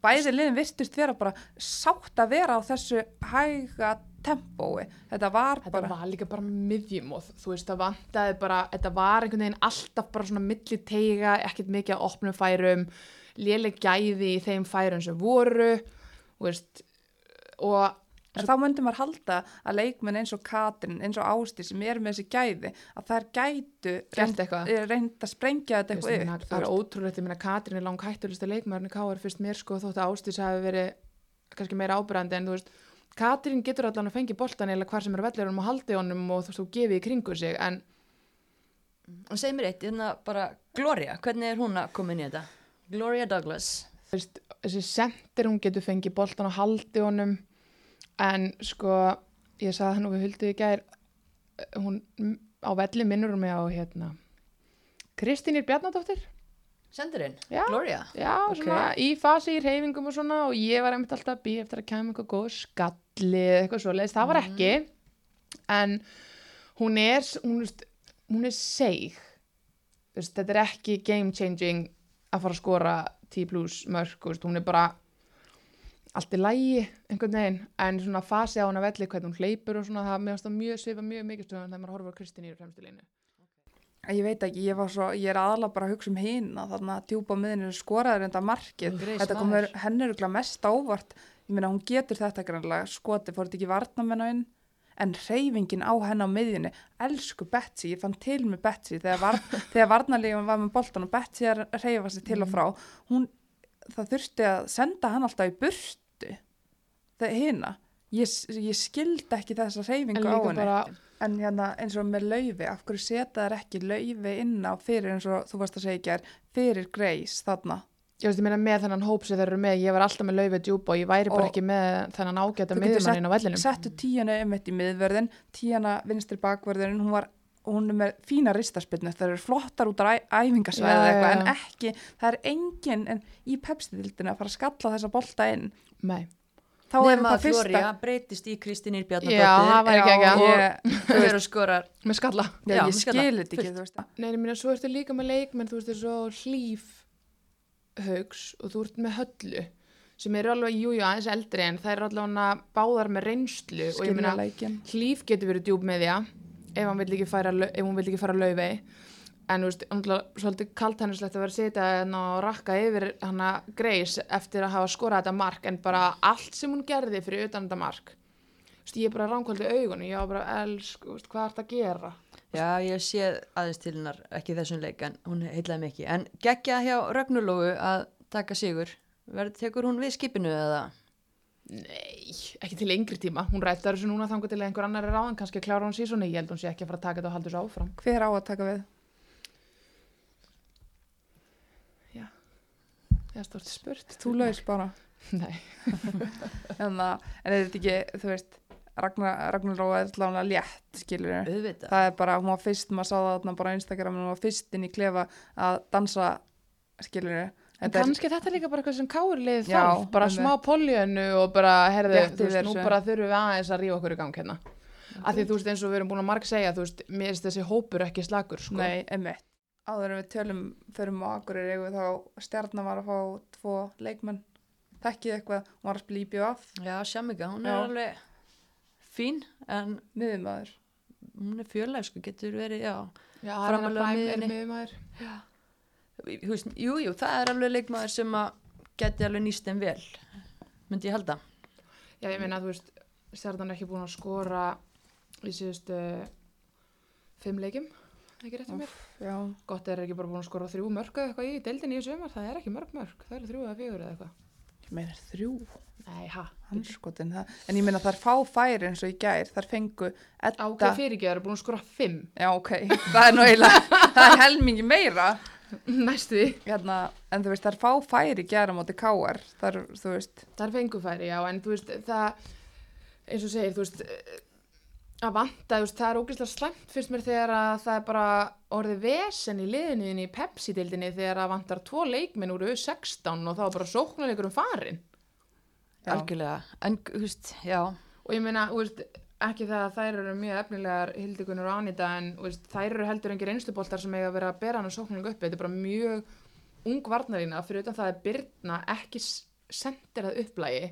bæði liðin virtust vera bara sátt að vera á þessu hæga tempói þetta var Þetta bara var líka bara miðjum og þú veist, það vantaði bara, þetta var einhvern veginn alltaf bara svona milli teiga, ekkert mikið að opnum færum, léleg gæði í þeim færum sem voru, veist, og En þá myndi maður halda að leikmenn eins og Katrin, eins og Ásti sem eru með þessi gæði, að þær gætu Gert eitthvað. eh, reynd að sprengja þetta eitthvað upp. það er ótrúlegt, ég meina Katrín er lang hættulegsta leikmæðurinn í K.R. fyrst mér sko þótt að Ástís hafi verið kannski meira ábyrðandi en þú veist Katrín getur allan að fengi boltan eða hvar sem er vellirum og haldi honum og þú veist þú gefið í kringu sig en Og segi mér eitt, hérna bara Gloria, hvernig er hún að koma inn í þetta? Gloria Douglas. þú veist, þessi sendir hún getur fengið boltan og haldi honum en sko ég sagði það nú við huldið í gær hún á velli minnur hún mig á hérna Kristínir Bjarnadóttir Sendirinn? Já. Gloria? Já, Ok. svona í fasi í reyfingum og svona og ég var einmitt alltaf að býja eftir að kemja eitthvað góð skalli eða eitthvað svo leiðist, það var ekki en hún er hún, hún er veist, þetta er ekki game changing að fara að skora 10 plus mörg, hún er bara allt í lægi einhvern veginn, en svona fasi á hana velli hvernig hún hleypur og svona, það meðast það mjög svipa mjög mikið þegar maður horfur Kristín í fremstu línu Ég veit ekki, ég svo, ég er aðalega bara að hugsa um hina, þarna djúpa miðinu skoraður enda markið. Grace Þetta komur henni er mest á óvart. Ég meina, hún getur þetta grannlega, skoti fór þetta ekki varnamenn á inn, en reyfingin á henni á miðjunni, elsku Betsy, ég fann til með Betsy þegar, var, þegar varnarlegum var með boltan og Betsy er að reyfa sig til og frá. Hún, það þurfti að senda hann alltaf í burtu, það hina. Ég, ég skildi ekki þessa reyfingu á henni. bara En hérna eins og með laufi, af hverju setja þær ekki laufi inn á fyrir eins og þú varst að segja í gær, fyrir Grace þarna? Ég veist, ég meina með þennan hóp sem þeir eru með, ég var alltaf með laufið djúpa og ég væri bara Og- ekki með þennan ágæta Þú getur miðjumannin á vellinum. Settu tíjana um eitt í miðvörðin, tíjana vinstri bakvörðin, hún var hún er með fína ristaspilnu, það eru flottar út á æfingasvæði Já, eða já, eitthvað, en ekki, það er engin en í pepsitildinu að fara að skalla þessa bolta inn. Nei. Þá er það að fyrsta. Gloria breytist í Kristínir Já, það Bjarnadóttir. var ekki ekki að. ég, Þau eru haugs og þú ert með höllu sem eru alveg, jú, jú, aðeins eldri en það eru allavega báðar með reynslu og ég meina, Skilja leikin. hlýf getur verið djúb með því ef, hún vil ekki fara laufey en þú veist, svolítið kaltænnislegt að vera að sitja hérna og rakka yfir hana Greis eftir að hafa skorað þetta mark en bara allt sem hún gerði fyrir utan þetta mark veist, ég er bara ránkvöldi augunum, ég var bara elsk, þú veist, hvað er þetta að gera? Já, ég sé aðeins til hennar, ekki í þessum leik, en hún heitlaði mikið. En geggja hjá Ragnulógu að taka sigur. Verður tekur hún við skipinu eða? Nei, ekki til yngri tíma, hún rættar þessu núna þangar til að einhver annar er ráðan, kannski klára hún sísoni, ég held hún sé ekki að fara að taka þetta og halda þessu áfram. Hver á að taka við? Það er stort spurt. Þú laus bara. Nei. en, það, en er þetta ekki, þú veist Ragnar, Ragnar Róa er allavega létt skilur Auðvitað. það er bara, hún var fyrst, maður sá það þarna bara á Instagram, hún var fyrst inn í klefa að dansa skilur En kannski þetta er líka bara eitthvað sem káurlið þarf, bara smá poljönu og bara, herðu, þú veist, nú bara þurfum við aðeins að rífa okkur í gang hérna. Af því þú veist eins og við erum búin að marg segja, þú veist, mér finnst þessi hópur ekki slagur, sko. Nei, emmitt áður en við tölum förum á eigum við þá stjarnan var að fá tvo leikmenn þekkið eitthvað, hún var að spila í BF Já, Shamika, hún Já. er alveg fín, en miðumæður hún er fjörlega, sko, getur verið, já. Já, Framalega miðumæður. Veist, jú, það er alveg leikmaður sem að geti alveg nýst þeim vel, myndi ég halda. Já, ég meina, þú veist, stjarnan er ekki búin að skora í síðustu fimm leikjum, ekki rétt um mér. já, Gott er ekki bara búin að skora þrjú mörg eða eitthvað í deildinni í sumar, það er ekki mörg mörg, það eru þrjú eða fjögur eða eitthvað. Ég meina þrjú Nei, ha. hanskotin, það, en ég meina þar fá færi eins og í gær, þar fengu Edda, hvað fyrirgeður er búin að skora fimm, já ok, það er nú eiginlega það er helmingi meira næstu því. hérna, en þú veist, þar fá færi gera móti káar, þar, þú veist Það er fengufæri, já, en þú veist, það, eins og segir, þú veist, að vanta, þú veist, það er ógeðslega slæmt fyrst mér þegar að það er bara orðið vesen í liðinu í Pepsi-dildinni þegar að vantar tvo leikminn úr U16 og þá er bara sóknuleikur um farin. Já. Algjörlega, en, þú veist, já, Og ég meina, þú veist, ekki það að þær eru mjög efnilegar Hildigunnur og Anita en veist, þær eru heldur engir einsluboltar sem eiga að vera að bera hann á sóknuleiku uppi. Þetta er bara mjög ung varnarína fyrir utan það að Byrna ekki sendir að upplægi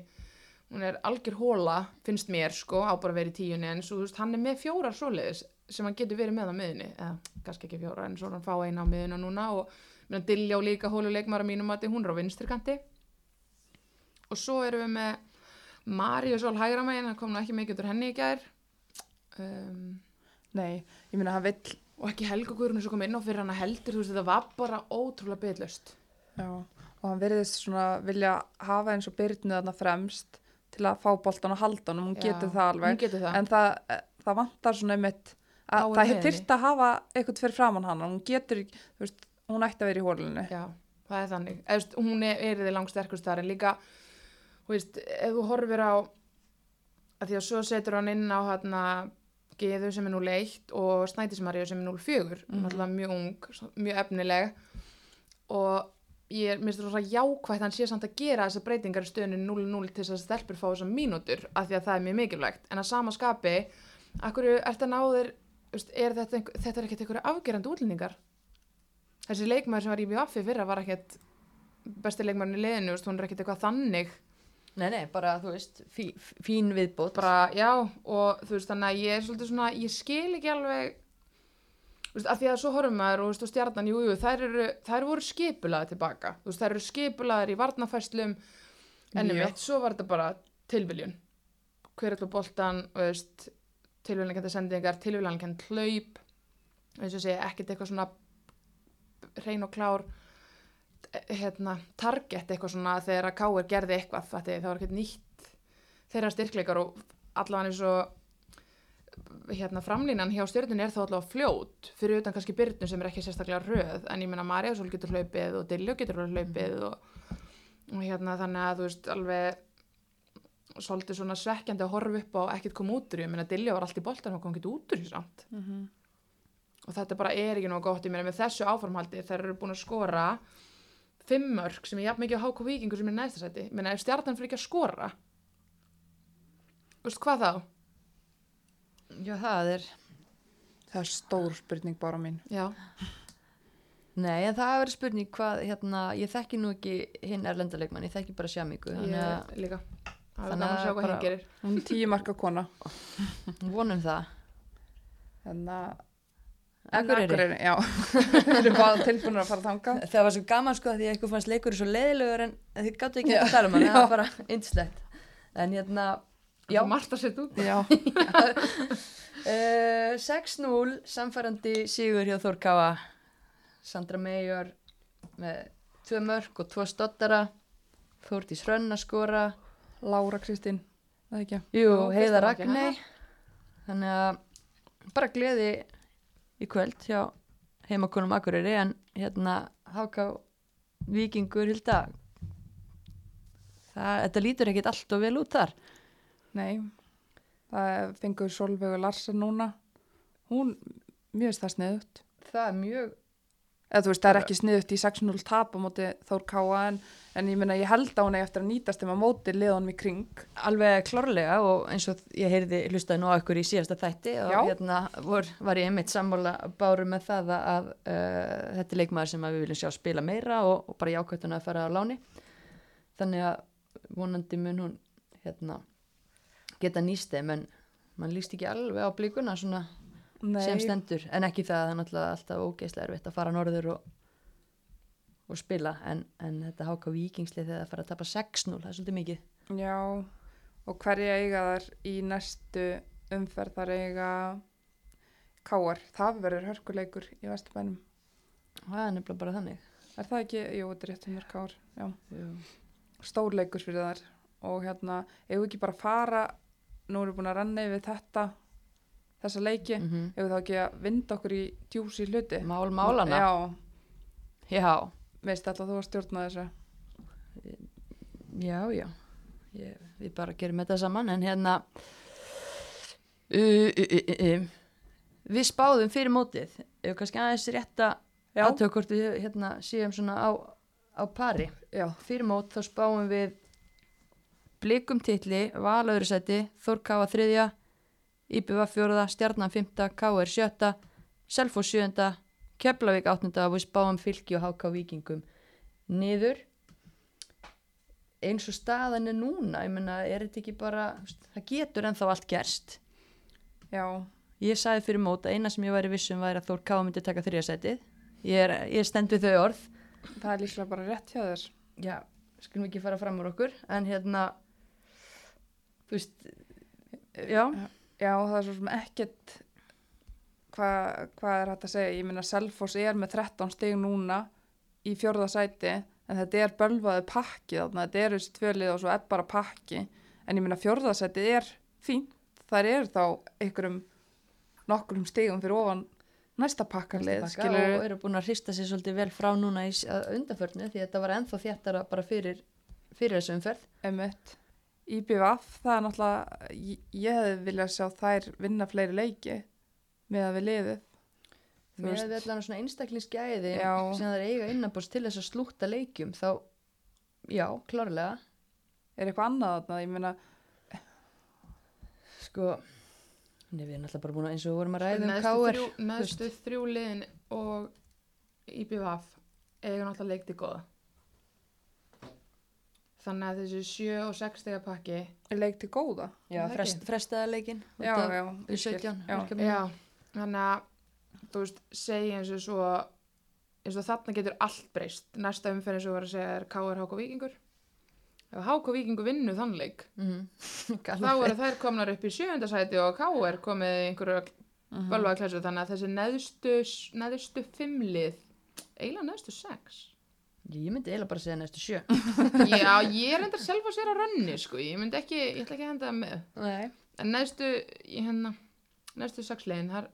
hún er algjör hóla, finnst mér sko, á bara að vera í tíunni en svo, þú veist, hann er með fjórar svoleiðis sem hann getur verið með á miðunni eða kannski ekki fjórar en svo hann fá eina á miðuna núna og mér Dilljá líka hóluleikmara mínum að hún er á vinstrikanti og svo erum við með Maríu Sól Hægramægin, hann kom nú ekki mikið úr henni í gær. Um, Nei, ég meina hann vill og ekki Helga Guðrún sem kom inn á fyrir hann að heldur, þú veist, þetta var bara ótrúlega byggðlust Já, og hann verðist svona vilja hafa eins og byrnu þarna fremst til að fá boltan og halda hann og hún getur það alveg getur það. en það, það vantar svona einmitt að Á það miðjunni. þyrft að hafa eitthvað fyrir framann hann og hún getur, þú veist, hún ætti að vera í hólunni Já, það er þannig. Eða, veist, hún er, er þið langsterkust þar en líka, þú veist, ef þú horfir á, að því að svo setur hann inn á hérna Geðu sem er 0-1 og Snædismarju sem er 0-4, Mhm. náttúrulega mjög ung, mjög efnileg og ég er, minnst það rosa jákvægt hann sé samt að gera þessar breytingar í stöðinu 0-0 til þess að stelpur fá þessar mínútur af því að það er mjög mikilvægt, en að sama skapi, akkur er þetta náður, er þetta, þetta er ekkert einhverja afgerandi útlendingar? Þessi leikmaður sem var í BFF fyrra var ekkert besti leikmaðurinn í veist, hún er ekkert eitthvað þannig. Nei, nei, bara, þú veist, fí, fín viðbót. bara, já, og þú veist, þannig að ég er svolítið svona, ég skil ekki alveg veist, af því að svo horfum maður og, veist, og stjarnan, jú, jú, þær þær voru skipulaði tilbaka, þú veist, þær eru skipulaðar í varnafæslum en Mjög. einmitt, svo var þetta bara tilviljun. Hver er boltan, veist tilviljankandi sendingar, tilviljankandi hlaup eins og segja, ekkert eitthvað svona hrein og klár eh, hérna, target eitthvað svona þegar að Káir gerði eitthvað það var ekkert nýtt þeirra styrkleikar og allavega eins og hérna framlínan hjá stjörnun er þá allavega fljót fyrir utan kannski byrnu sem er ekki sérstaklega röð en ég meina Marjásól getur hlaupið og Dilljó getur hlaupið og, og hérna þannig að þú veist alveg svolítið svona svekkjandi að horfa upp á ekkert koma út úr því, ég meina Dilljó var allt í boltan og kom ekki út úr því samt. Mhm. og þetta bara er ekki nóg gott, ég meina með þessu áformhaldi þær eru búin að skora fimm mörg sem er jafn mikið á HK Víkingur sem er í næsta sæti, ég meina ef stjarnan fyrir ekki að skora veist hvað þá? Já, það er, Það er stór spurning bara mín. Já, nei, en það verður spurning hvað, hérna, ég þekki nú ekki hinn erlendalegmann, ég þekki bara þannig ég að líka það er gaman að sjá að hvað hinn gerir Hún er tíu marka kona. vonum það. Þannig að... Akureyri. Akureyri, já. Við erum bara tilbúinir að fara þangað. Það var svo gaman sko því að eitthvað fannst leikur svo leiðilegur en þið gáttu ekki Já, að tala um hann, það var bara yndislegt. En hérna, Já, Marta sett út. Já. uh, 6-0, samfærandi sigur hjá Þór Káa, Sandra Meijor með tvö mörg og tvo stottara, Þórdís Hrönn að skora, Lára Kristín, það ekki. jú, Jú, Heiða Ragnei, þannig að bara gleði í kvöld hjá heimakonum Akureyri en hérna Háká Víkingur Hilda það, þetta lítur ekkit allt og vel út þar Nei, það fengur Solveigu Larsen núna. Hún, mjög veist það sniðut. það er mjög Eða þú veist, það er ekki sniðut í 6-0 tap á móti Þór Káa en, en ég minna ég held á henni eftir að nýtast þeim að móti liðanum í kring. alveg klárlega og eins og ég heyrði hlustaði nú á ykkur í síðasta þætti og Já. hérna vor, var ég einmitt sammála báru með það að uh, þetta er leikmaður sem við viljum sjá spila meira og, og bara jákvættuna að fara á láni þannig að vonandi mun hún hérna geta nýst þeim en mann líst ekki alveg á blíkuna svona Nei, sem stendur en ekki það að það er náttúrulega alltaf ógeðslega erfitt að fara norður og, og spila en, en þetta háka vikingslið þegar það fara að tapa 6-0 það er svolítið mikið Já, og hverja eiga þar í næstu umferð þar eiga Káar. Það verður hörkuleikur í Vesturbænum. það er nefnilega bara þannig Er það ekki? Jú, þetta er rétt um mér Káar. Stórleikur fyrir þar. Og hérna, ef við ekki bara fara, nú erum við búin að renna yfir þetta, þessa leiki, mm. mm ef við þá ekki að vinda okkur í djúsi hluti. Mál málana Já, Já, veist alltaf þú að stjórna þessu. já, já ég, Við bara gerum þetta saman en hérna uh, uh, uh. Við spáðum fyrir mótið ef kannski aðeins rétt að við hérna, séum svona á, á pari já, fyrir mót þá spáum við blikum titli, val öðru seti Þór Káa þriðja Íbjöfa fjóruða, Stjarnan fymta, er sjötta Selfoss sjöunda Keflavík áttunda og við spáum fylki og háká vikingum niður eins og staðan er núna, ég meina, er þetta ekki bara, það getur ennþá allt gerst. Já, Ég sagði fyrir mót að eina sem ég væri vissum væri að Þór Ká myndi taka þriðasætið. Ég, er, ég stend við þau orð. það er líklega bara rétt hjá þér. Já, skulum ekki fara fram úr okkur, en hérna, þú veist, já, Já, það er svo sem ekkert, hvað hva er hægt að segja? Ég meina, Selfoss er með 13 stig núna í fjórða sæti, en þetta er bölvaði pakki þarna, þetta er þessi tvölið og svo er bara pakki. En ég meina, fjórða sæti er fínt, þar er þá einhverjum nokkrum stigum fyrir ofan næsta skilur og eru búin að hrista sér svolítið vel frá núna í undanförnu því að þetta var ennþá þjættara bara fyrir, fyrir þessu umferð. Emmett. IBVF, það er náttúrulega, ég, ég hefði viljað sjá þær vinna fleiri leiki með að við liðið. Með veist. við allan svona einstaklingsgæði sem það er eiga innanbúst til þess að slúta leikjum þá, já, klárlega, Er eitthvað annað þarna? Ég meina, sko, nei, við erum alltaf bara búin að eins og við vorum að ræða um neðstu káir. þrjú, liðin og IBVF eiga náttúrulega leikti góða þannig að þessi 7 og 6 stega pakki er leik til góða? Já, frest, frestaða leikinn. Já, já. Við ég skil. 17, Já. þannig að þú veist, segja eins og svo eins og þarna getur allt breyst næsta umferð eins og var að segja er KR HK Víkingur ef HK Víkingur vinnu þann leik Mm þá eru þær komnar upp í sjöundasæti og KR komið einhverju Mhm. bölvaða klassu þannig að þessi neðstu, neðstu fimmlið eiginlega neðstu sex Ég myndi eiginlega bara segja næstu sjö. Já, ég er enda sjálf að sér að rönni sko, ég myndi ekki, ég ætla ekki að henda það með Nei. en neðstu, ég hérna neðstu sexlegin, þar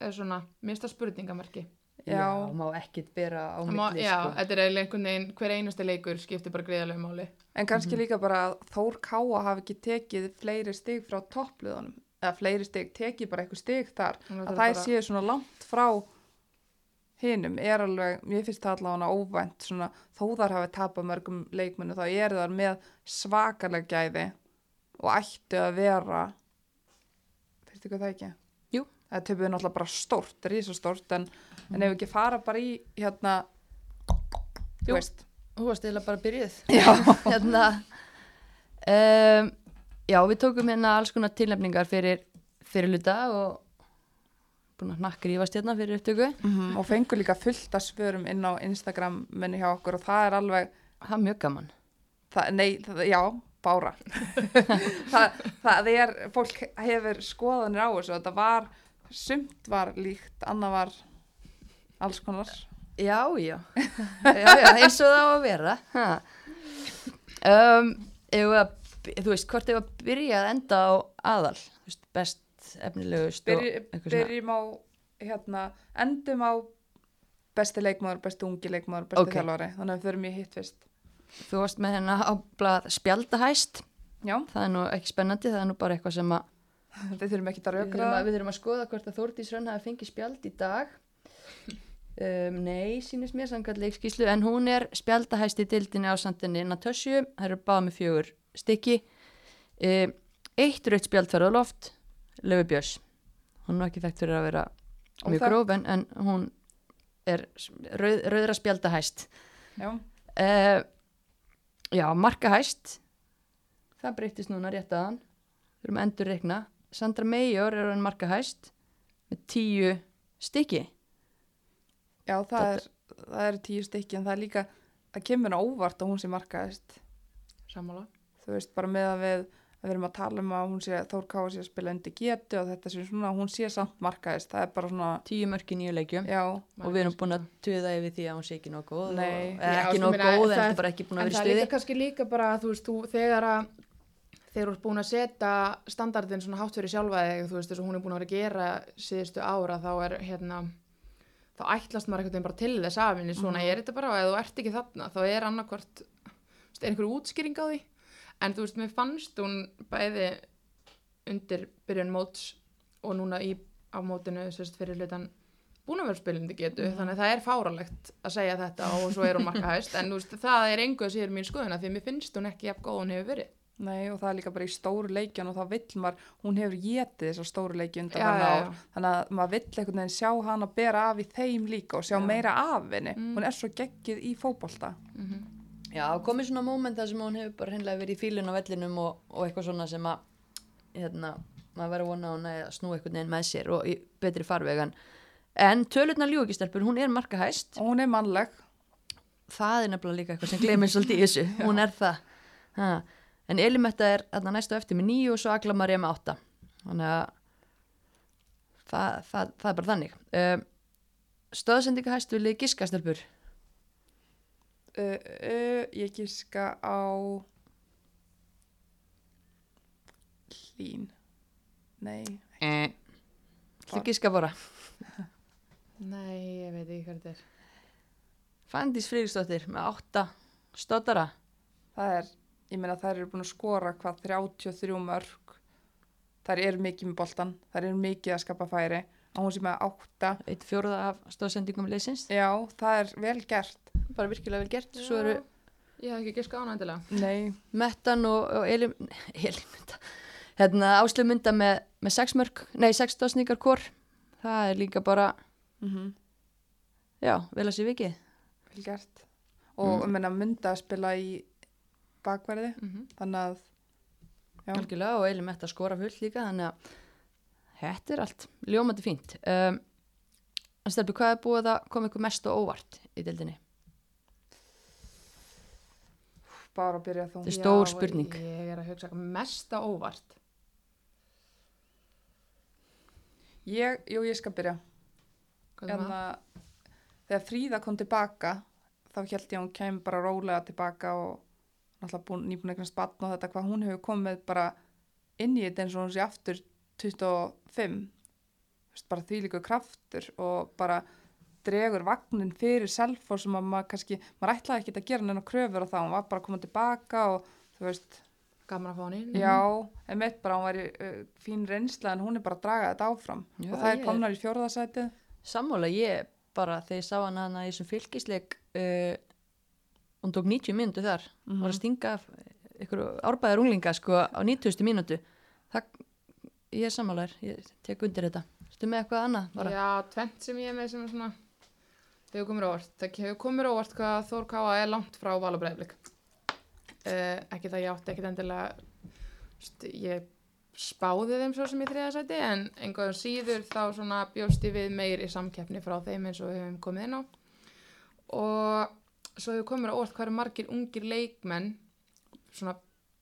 er svona mista spurningamarki Já, Já. má ekkit bera á Það má, milli, já, sko. þetta er eiginlega einhvern veginn hver einasti leikur skiptir bara greiðalegu máli En kannski Mhm. líka bara að Þór Káa hafi ekki tekið fleiri stig frá toppliðunum. Eða fleiri stig, tekið bara eitthvað stig þar. Þannig Að það bara- séu svona langt frá hinum er alveg, mér finnst það allavega óvænt svona, þó þar hafi tapað mörgum leikmennu þá eru þar með svakaleg gæði og ættu að vera finnst ykkur það ekki? Jú. Það töpuðu náttúrulega bara stórt, risastórt en, en ef við ekki fara bara í hérna Jú. þú varst eiginlega bara byrjuð. Já. hérna, um, já, við tókum hérna alls konar tilnefningar fyrir, fyrir luta og búin að nakka rífast hérna fyrir upptöku. -hmm. og fengur líka fullt af svörum inn á Instagram minni hjá okkur og það er alveg Það er mjög gaman. það, nei, það, já, bára það, það er fólk hefur skoðanir á þessu þetta var, sumt var líkt annað var alls konar Já, já. já, já, eins og það á að vera. Ha. Um, ef að, þú veist, hvort ef að byrja að enda á aðal, þú veist, best efnilegust eitthvað svona. byrjum á hérna, endum á besti leikmaður, besti ungi leikmaður besti Ok. þjálfari, þannig að við förum í hitt fyrst Þú varst með hérna á blað spjaldahæst. já, Það er nú ekki spennandi, það er nú bara eitthvað sem að við þurfum ekki að þurfum að, við þurfum að skoða hvort að Þórdís Rönn hafi fengið spjald í dag. Um, nei, sínist mér samkvæmt leikskíslu, en hún er spjaldahæst í dildinni á sandinni Natasju, það eru báða með fjögur stykki. Um, eitt rautt spjald fyrir á loft, Löfi Björns. Hún er ekki þekkt fyrir að vera mjög Óþekkt. gróf, en, en hún er rauð, rauðra spjaldahæst. já, Uh, já, markahæst það breytist núna rétt aðan við erum að endur reikna Sandra Meijor er hann markahæst með tíu stykki já það, er, það eru tíu stykki en það er líka það kemur á óvart að hún sé markaðist sammála þú veist bara með að við að við erum að tala um að hún sé Þór Káa sé að spila undir getu og þetta sé svona hún sé samt markaðist, það er bara svona tíu mörk í nýju leikjum. Já, og við erum búin að tuða yfir því að hún sé ekki nóg góð Nei. og, eða Já, ekki nóg góð en það- þetta er bara ekki búin að en vera í það er stuði. líka kannski líka bara þú veist, þú, þegar að þegar þú ert búin að setja standardin svona hátt fyrir sjálfa þig, þú veist, þess að hún er búin að vera að gera síðustu ára, þá er hérna þá ætlast maður veginn bara til þess afinni, svona Mhm. er þetta bara og ef þú ert ekki þarna, þá er annarkvort þú veist, er einhver útskýring á því en þú veist, mér fannst hún bæði undir byrjun móts og núna í á mótinu sérst fyrir hlutan búin að vera spilindi getu, Mhm. þannig að það er fáralegt að segja þetta og svo er hún markahæst en þú veist, það er engu að sér mín skoðuna því að mér finnst hún ekki jafn góð hún hefur verið nei og það er líka bara í stóru leikjan og þá vill maður, hún hefur getið þessar stóru leiki undan hann já. þannig að maður vill einhvern veginn sjá hana bera af í þeim líka og sjá Já. meira af henni Mm. hún er svo geggið í fótbolta mm -hmm. Já, komið svona moment þar sem hún hefur bara hreinlega verið í fílun á vellinum og, og eitthvað svona sem að hérna, maður verið að vona að hún að snú eitthvað neginn með sér og í betri farvegan. En tölurnar ljúkistelpur, hún er markahæst. Og hún er mannleg. Það er nefnilega líka eitthvað sem glemir svolítið í þessu, hún er það. Ha. en Elimetta er þarna næstu eftir með nýju og svo Agla Maria með átta. Þannig að það, það, það er bara þannig. Um, stöðsendingahæst viljið giska stelpur uh, uh, ég gíska á hlín. Nei eh. Þú giska bara. Nei, ég veit ekki hvað þetta er. Fandís Friðriksdóttir með átta stóttara það er, ég meina þær eru búin að skora hvað 33 mörg þær eru mikið með boltan þær eru mikið að skapa færi. Á hún sem er átta. Eitt fjóruða af stóðsendingum leysins já, það er vel gert bara virkilega vel gert svo eru Ég hef ekki giska ána endilega. nei, Mettan og, og Elim, Elimunda hérna Áslu Munda með, með sex mörg, nei sex stóðsningar hvor það er líka bara mm já, vel að sé vikið vel gert og Mm. meina mynda að spila í bakverði Mm -hmm. þannig að Já. algjörlega og Elimetta skora fullt líka þannig að þetta er allt ljómandi fínt um, en stelpi, hvað er búið að koma ykkur mest og óvart í deildinni? Bara að byrja þú Þetta er stór spurning. Ég er að hugsa mest á óvart. ég, jú, ég skal byrja en það? að þegar Fríða kom tilbaka þá held ég að hún kemur bara rólega tilbaka og náttúrulega búin, nýbúin eignast batn og þetta hvað hún hefur komið bara inn í þetta eins og hún sé aftur 25 Þú veist, bara því líka kraftur og bara dregur vagnin fyrir selfo sem að maður kannski, maður ætlaði ekki að gera neina kröfur og það, hún var bara að koma tilbaka og þú veist, hann inn. já, en mitt bara hún væri uh, fín reynsla en hún er bara að draga þetta áfram Já, og það er komnar í fjórðasætið Sammála, ég bara þegar ég sá hana hana í þessum fylgisleik uh, hún tók 90 mínútu þar Mhm. var að stinga af ykkur árbæðar unglinga sko á 90. mínútu það, ég er sammálaður ég tek undir þetta, stu með eitthvað annað bara, Já, tvent sem ég er með sem er svona hefur komið mér á óvart. Það hefur komið mér á óvart hvað Þór Káa er langt frá val og breyðblik. Uh, ekki það ég átti ekkit endilega st, ég spáði þeim svo sem í þriða sæti en einhverjum síður þá svona bjóst ég við meiri samkeppni frá þeim eins og við höfum komið inn á og svo hefur komið mér á óvart hvað eru margir ungir leikmenn svona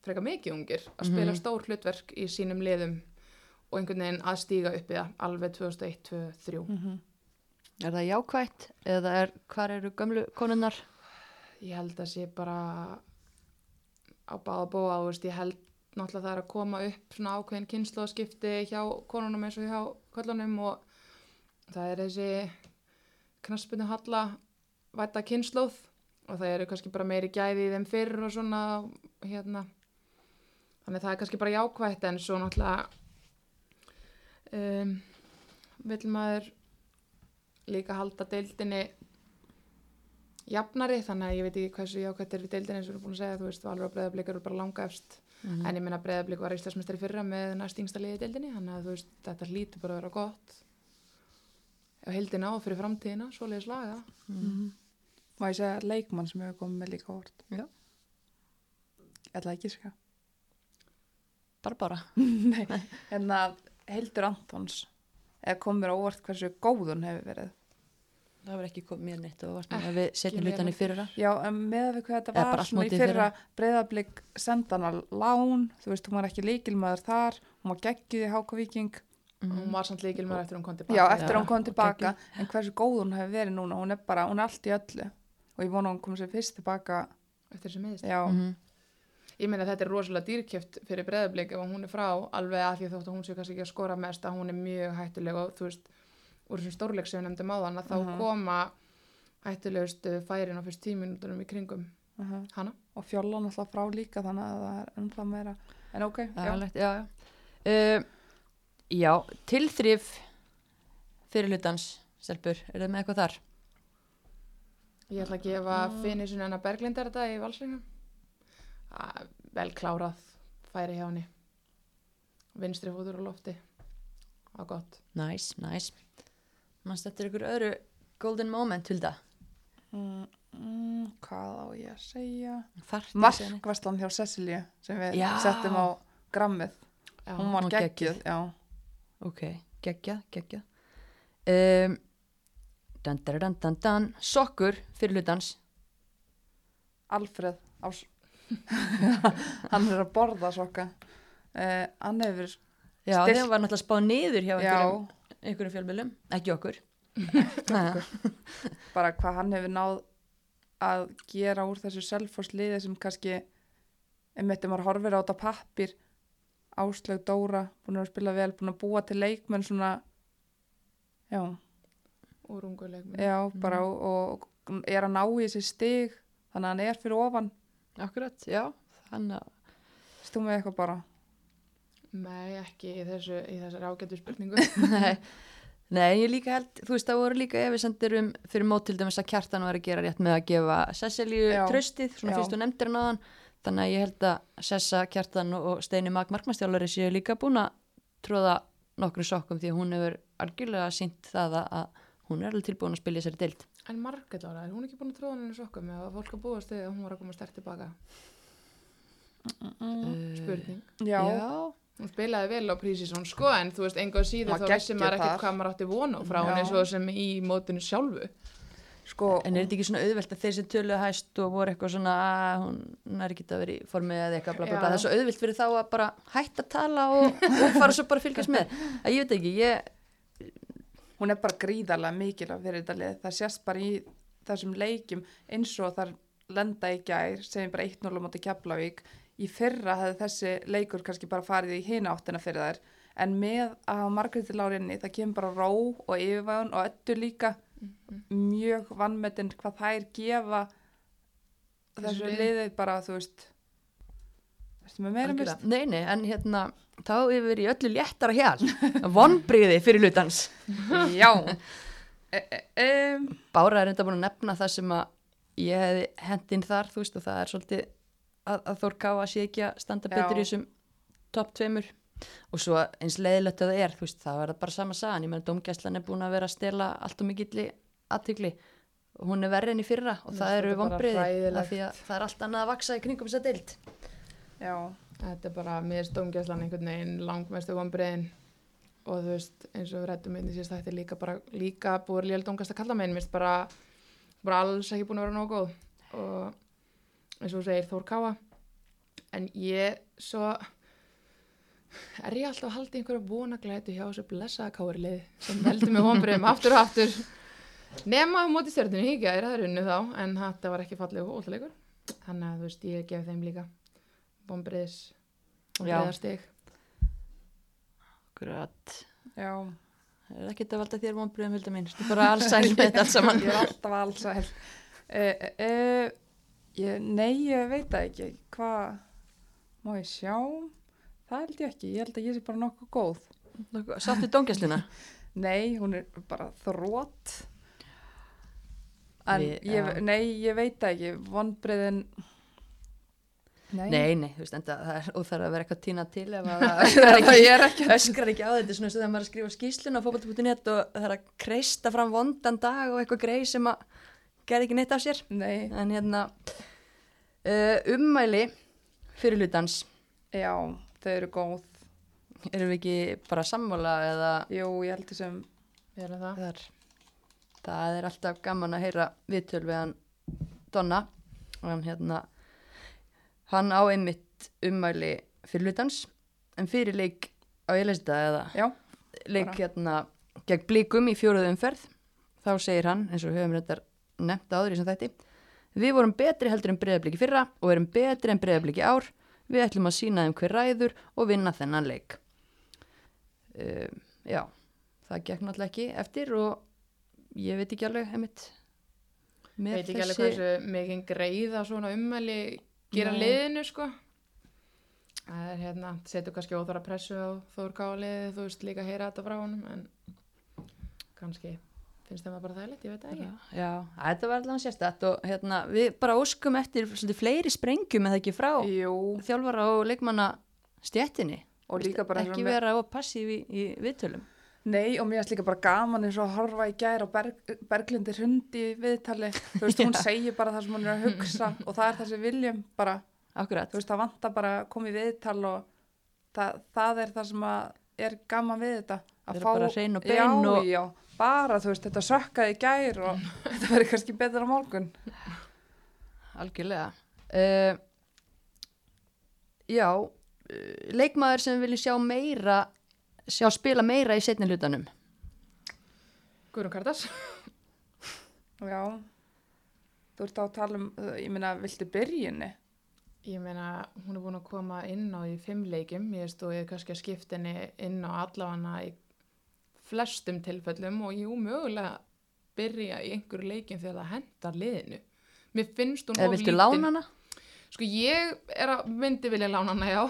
frekar mikið ungir að spila Mhm. stór hlutverk í sínum liðum og einhvern veginn að stíga upp í það alveg 2001, 2002, 2003 Mhm. Er það jákvætt eða er, hvar eru gömlu konunnar ég held að sé bara á báða bóa veist, ég held náttúrulega það er að koma upp svona ákveðin kynnslóðskipti hjá konunum eins og hjá köllunum og það er þessi knaspinu halla væta kynnslóð og það eru kannski bara meiri gæði í þeim fyrr og svona hérna. Þannig það er kannski bara jákvætt en svo náttúrulega um, vil maður líka halda deildinni jafnari þannig að ég veit ekki hversu jákvætt er við deildinni eins og við erum búin að segja, þú veist, Valur og Breiðablík eru bara langa efst, mm. en ég meina Breiðablík var Íslandsmeistari fyrra með næst yngsta liði í deildinni, þannig að þú veist, þetta hlýtur bara að vera gott á heildina og fyrir framtíðina, svoleiðis laga mm. Má ég segja leikmann sem hefur komið með líka óvart? Já. Ég ætla ekki að segja. bara bara Nei. En að Hildur Antons eða komið mér á óvart hversu góð hún hefur verið. það var ekki komið mér neitt og varst með við setjum hlutan í fyrra Já, en með að við hvað þetta var svona í í fyrra breyðablík sendan að lán, þú veist, hún var ekki leikilmaður þar, hún var geggjuð í Hákavíking. og hún mm. var samt líkil með eftir hún kom tilbaka Já, eftir Já, að hún kom tilbaka, en hversu góð hún hefur verið núna, hún er bara, hún er allt í öllu. Og ég vona að hún komið sér fyrst tilbaka, eftir þessi miðist já, Mm. Ég meina þetta er rosalega dýrkjöft fyrir Breiðablík ef hún er frá, alveg að því þótt að hún sé kannski ekki að skora mest að hún er mjög hættuleg og þú veist, úr þessum stórleik sem við nefndum áðan að þá Mhm. koma hættulegustu færin á fyrst tíu mínúturum í kringum uh -huh. hana og fjollan alltaf frá líka, þannig að það er ennþá meira. En ok, já. já. Uh, já tilþrif fyrir hlutans stelpur, er það með eitthvað þar Ég ætla að gefa Mm. finissun hennar Berglindar þetta í valsregnum. Vel klárað, færi hjá henni. Vinstri fótur á lofti. Á gott. Næs, næs. Manst þetta er ykkur öðru golden moment, Hulda? Mm, mm, hvað á ég að segja Þarft markvæslan hjá Cecilju sem við Já. settum á grammið Já, hún var já Ok, geggjað, geggjað. Um, dan, dan, dan, dan, dan. Sokkur fyrir hlutans. Alfreð ás... hann er að borða soka uh, hann hefur Já, Still- þeim var náttúrulega spáð niður hjá já, einhverjum, einhverjum fjölmjölum. Ekki okkur. Nei. bara hvað hann hefur náð að gera úr þessu selfosliði sem kannski einmitt um að horfir á þetta pappir Áslaug Dóra, búin að spila vel búin að búa til leikmenn svona já, úr unguleik já, bara og, og er að ná í þessi stig þannig að hann er fyrir ofan Akkurat, já. Þannig að... stúm við eitthvað bara Nei, ekki í, þessu, í þessari ágættu spurningu Nei. Nei, ég líka held, þú veist, það voru líka efisendur um fyrir mót til dæmis að kjartan var að gera rétt með að gefa Cecilju tröstið, svona Já. fyrst og nefndir hann aðan. Þannig að ég held að Sessa, kjartan og Steini Mag markmannstjálari séu líka búin að tróða nokkru sokkum því að hún hefur algjörlega sínt það að- að hún er alveg tilbúin að spilja þessari dild. En Margrét Lára, er hún ekki búin að tróða henni sokkum eða fólk að búast þig að hún var að koma sterk tilbaka? Uh, Spurning. já, Já, Hún spilaði vel á prísísson sko en þú veist enga síður Hún þá vissi maður ekkert hvað maður átti vona frá henni svo sem í mótinu sjálfu. sko en er þetta ekki svona auðvelt að þeir sem töluðu hæst og voru eitthvað svona að hún er ekki að vera í formið eða eitthvað bla bla bla, það er svo auðvelt fyrir þá að bara hætta að tala og, og fara svo bara að fylgjast með. Að ég veit ekki, ég hún er bara gríðarlega mikilvæg fyrir þetta lið það sést bara í þessum leikjum eins og þar lenda í gær segjum bara 1-0 á móti Keflavík. Í fyrra hefði þessi leikur kannski bara farið í hina áttina fyrir þær. En með að hafa Margréti Lárinni það kemur bara ró og yfirvægun og öllu líka. Mjög vannmetinn hvað þær gefa Þessu þessu liði. liðið bara þú veist Ertu með meira mist? nei, nei, en hérna þá yfir í öllu léttara hjál vonbriði fyrir hlutans. Já. E, e, e, Bára er enda búin að nefna það sem að ég hefði hendinn þar, þú veist, og það er svolítið að, að Þór Káa sé ekki að standa betur í þessum topp tveimur. Og svo eins leiðilegt að það er, þú veist, það var það bara sama sagan, ég meðan domgæslan er búin að vera að stela allt og mikilli aðtykli og hún er verri enn í fyrra og það finnst eru hræðilegt. af því að það er allt annað að vaksa í kringum þess að deild. Já, Þetta er bara mér stómgæslan einhvern veginn langmestu vonbreiðin og þú veist eins og við rættum inn í síðast þetta er líka bara líka búið lél dóngast að kalla mér finnst bara, bara alls ekki búin að vera nógu góð. Og eins og þú segir Þór Káa. En ég svo er ég alltaf að halda í einhverju vonaglætu hjá þessu blessaða kári lið sem heldur með vonbreiðum aftur og aftur. Nema á móti stjörnunu híkja er það runnu þá en þetta var ekki fallið og ótrúleikur þannig að þú veist ég gef þeim líka vonbreiðis Já. vonbreiðastig Akkurat. já Það er ekki að valda þér vonbriðum, Hulda mín. Þú bara alls sæl með þetta allt saman. Ég er alltaf alsæl. Uh, uh, ég, nei, ég veit það ekki. Hvað má ég sjá? Það held ég ekki. Ég held að ég sé bara nokkuð góð. Sáttu domgæsluna? Nei, hún er bara þrótt. En Við- ég, já. nei, ég veit það ekki. Vonbreiðin... Nei, nei, þú veist, enda það er óþarf að vera eitthvað tína til ef að það öskrar ekki á þetta svona eins og þegar maður er að skrifa skýsluna á fótbolti.net og það er að kreista fram vondan dag og eitthvað greið sem að gerði ekki neitt af sér. Nei, en hérna uh, ummæli fyrir hlutans já, þau eru góð. erum við ekki bara sammála eða? Jú, ég held þessum... Erum það. þar það er alltaf gaman að heyra viðtöl við hann Donna. Og hann hérna hann á einmitt ummæli fyrir hlutans en fyrir leik á ég lesi þetta eða? Já, leik Bara. hérna gegn blikum í fjóruðu umferð. Þá segir hann, eins og höfum þetta nefnt áður í sem þætti við vorum betri heldur en breyðabliki fyrra og erum betri en breyðabliki ár. Við ætlum að sína þeim hver ræður og vinna þennan leik. Uh, já það gekk náttúrulega ekki eftir og ég veit ekki alveg einmitt með Veit ekki alveg hversu mikið greiða svona ummæli gera Nei. liðinu sko. Það er hérna, setur kannski óþara pressu á Þór Káa liðið, þú veist líka heyra þetta frá honum en kannski finnst það bara þægilegt, ég veit ekki. já, þetta var allavega sérstætt og hérna, við bara óskum eftir svolítið fleiri sprengjum eða ekki frá jú. þjálfara og leikmanna stjettinni Og líka bara ekki vera og passív í, í viðtölum Nei, og mér finnst líka bara gaman eins og að horfa í gær og Berg, Berglindi hundi viðtali. Þú veist, hún segir bara það sem hún er að hugsa og það er það sem viljum bara, Akkurat. þú veist, það vantar bara að koma í viðtal og það, það er það sem er gaman við þetta. Að Vera bara hrein og bein já, og- Já, bara, þú veist, þetta sökkaði í gær og þetta verður kannski betur á morgun. Algjörlega. Uh, já, uh, leikmaður sem viljum sjá meira, sjá spila meira í setni hlutanum. Guðrún Kardas. Já, þú ert á að tala um, uh, ég meina, viltu byrjunni? Ég meina, hún er búin að koma inn á í fimm leikjum. Ég veist og ég er kannski að skipta henni inn á allavega í flestum tilfellum og jú, mögulega byrja í einhverju leikin þegar það hendar liðinu. Mér finnst hún Eða of viltu lítil. lána hana? Sko ég er að myndi vilja lána hana já,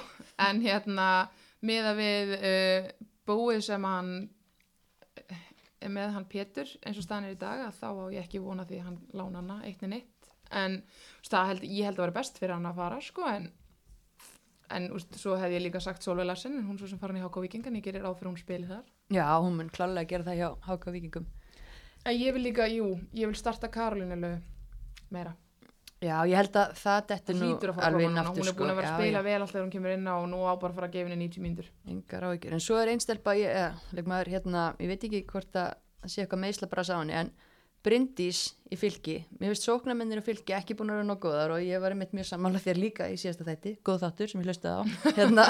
en hérna miða við uh, búið sem hann eh, með hann Pétur eins og staðan er í dag að þá á ég ekki vona því að hann lána hana eitt en eitt en það held, ég held að vera best fyrir hann að fara sko en en úst, svo hef ég líka sagt Solveig Larsen en hún svo sem farin í HK Viking en ég gerir á fyrir hún spili þar. Já, hún mun klálega gera það hjá Háka Víkingum. en ég vil líka, jú, ég vil starta Karolínu meira Já, ég held að það það nú að að alveg núna, aftur hún er búin að vera að spila já. vel alltaf þegar hún kemur inn á og nú á bara að fara að gefa henni 90 mínútur. Engar áhyggjur, en svo er einstelpa, ég, eða, leikmaður, hérna, ég veit ekki hvort að það sé eitthvað meðsla bara sá henni, en Bryndís í fylki, mér finnst sóknarmennir í fylki ekki búin að vera nóg góðar og ég var einmitt mjög sammála þér líka í síðasta þætti, góð þáttur sem ég hlustaði á, hérna,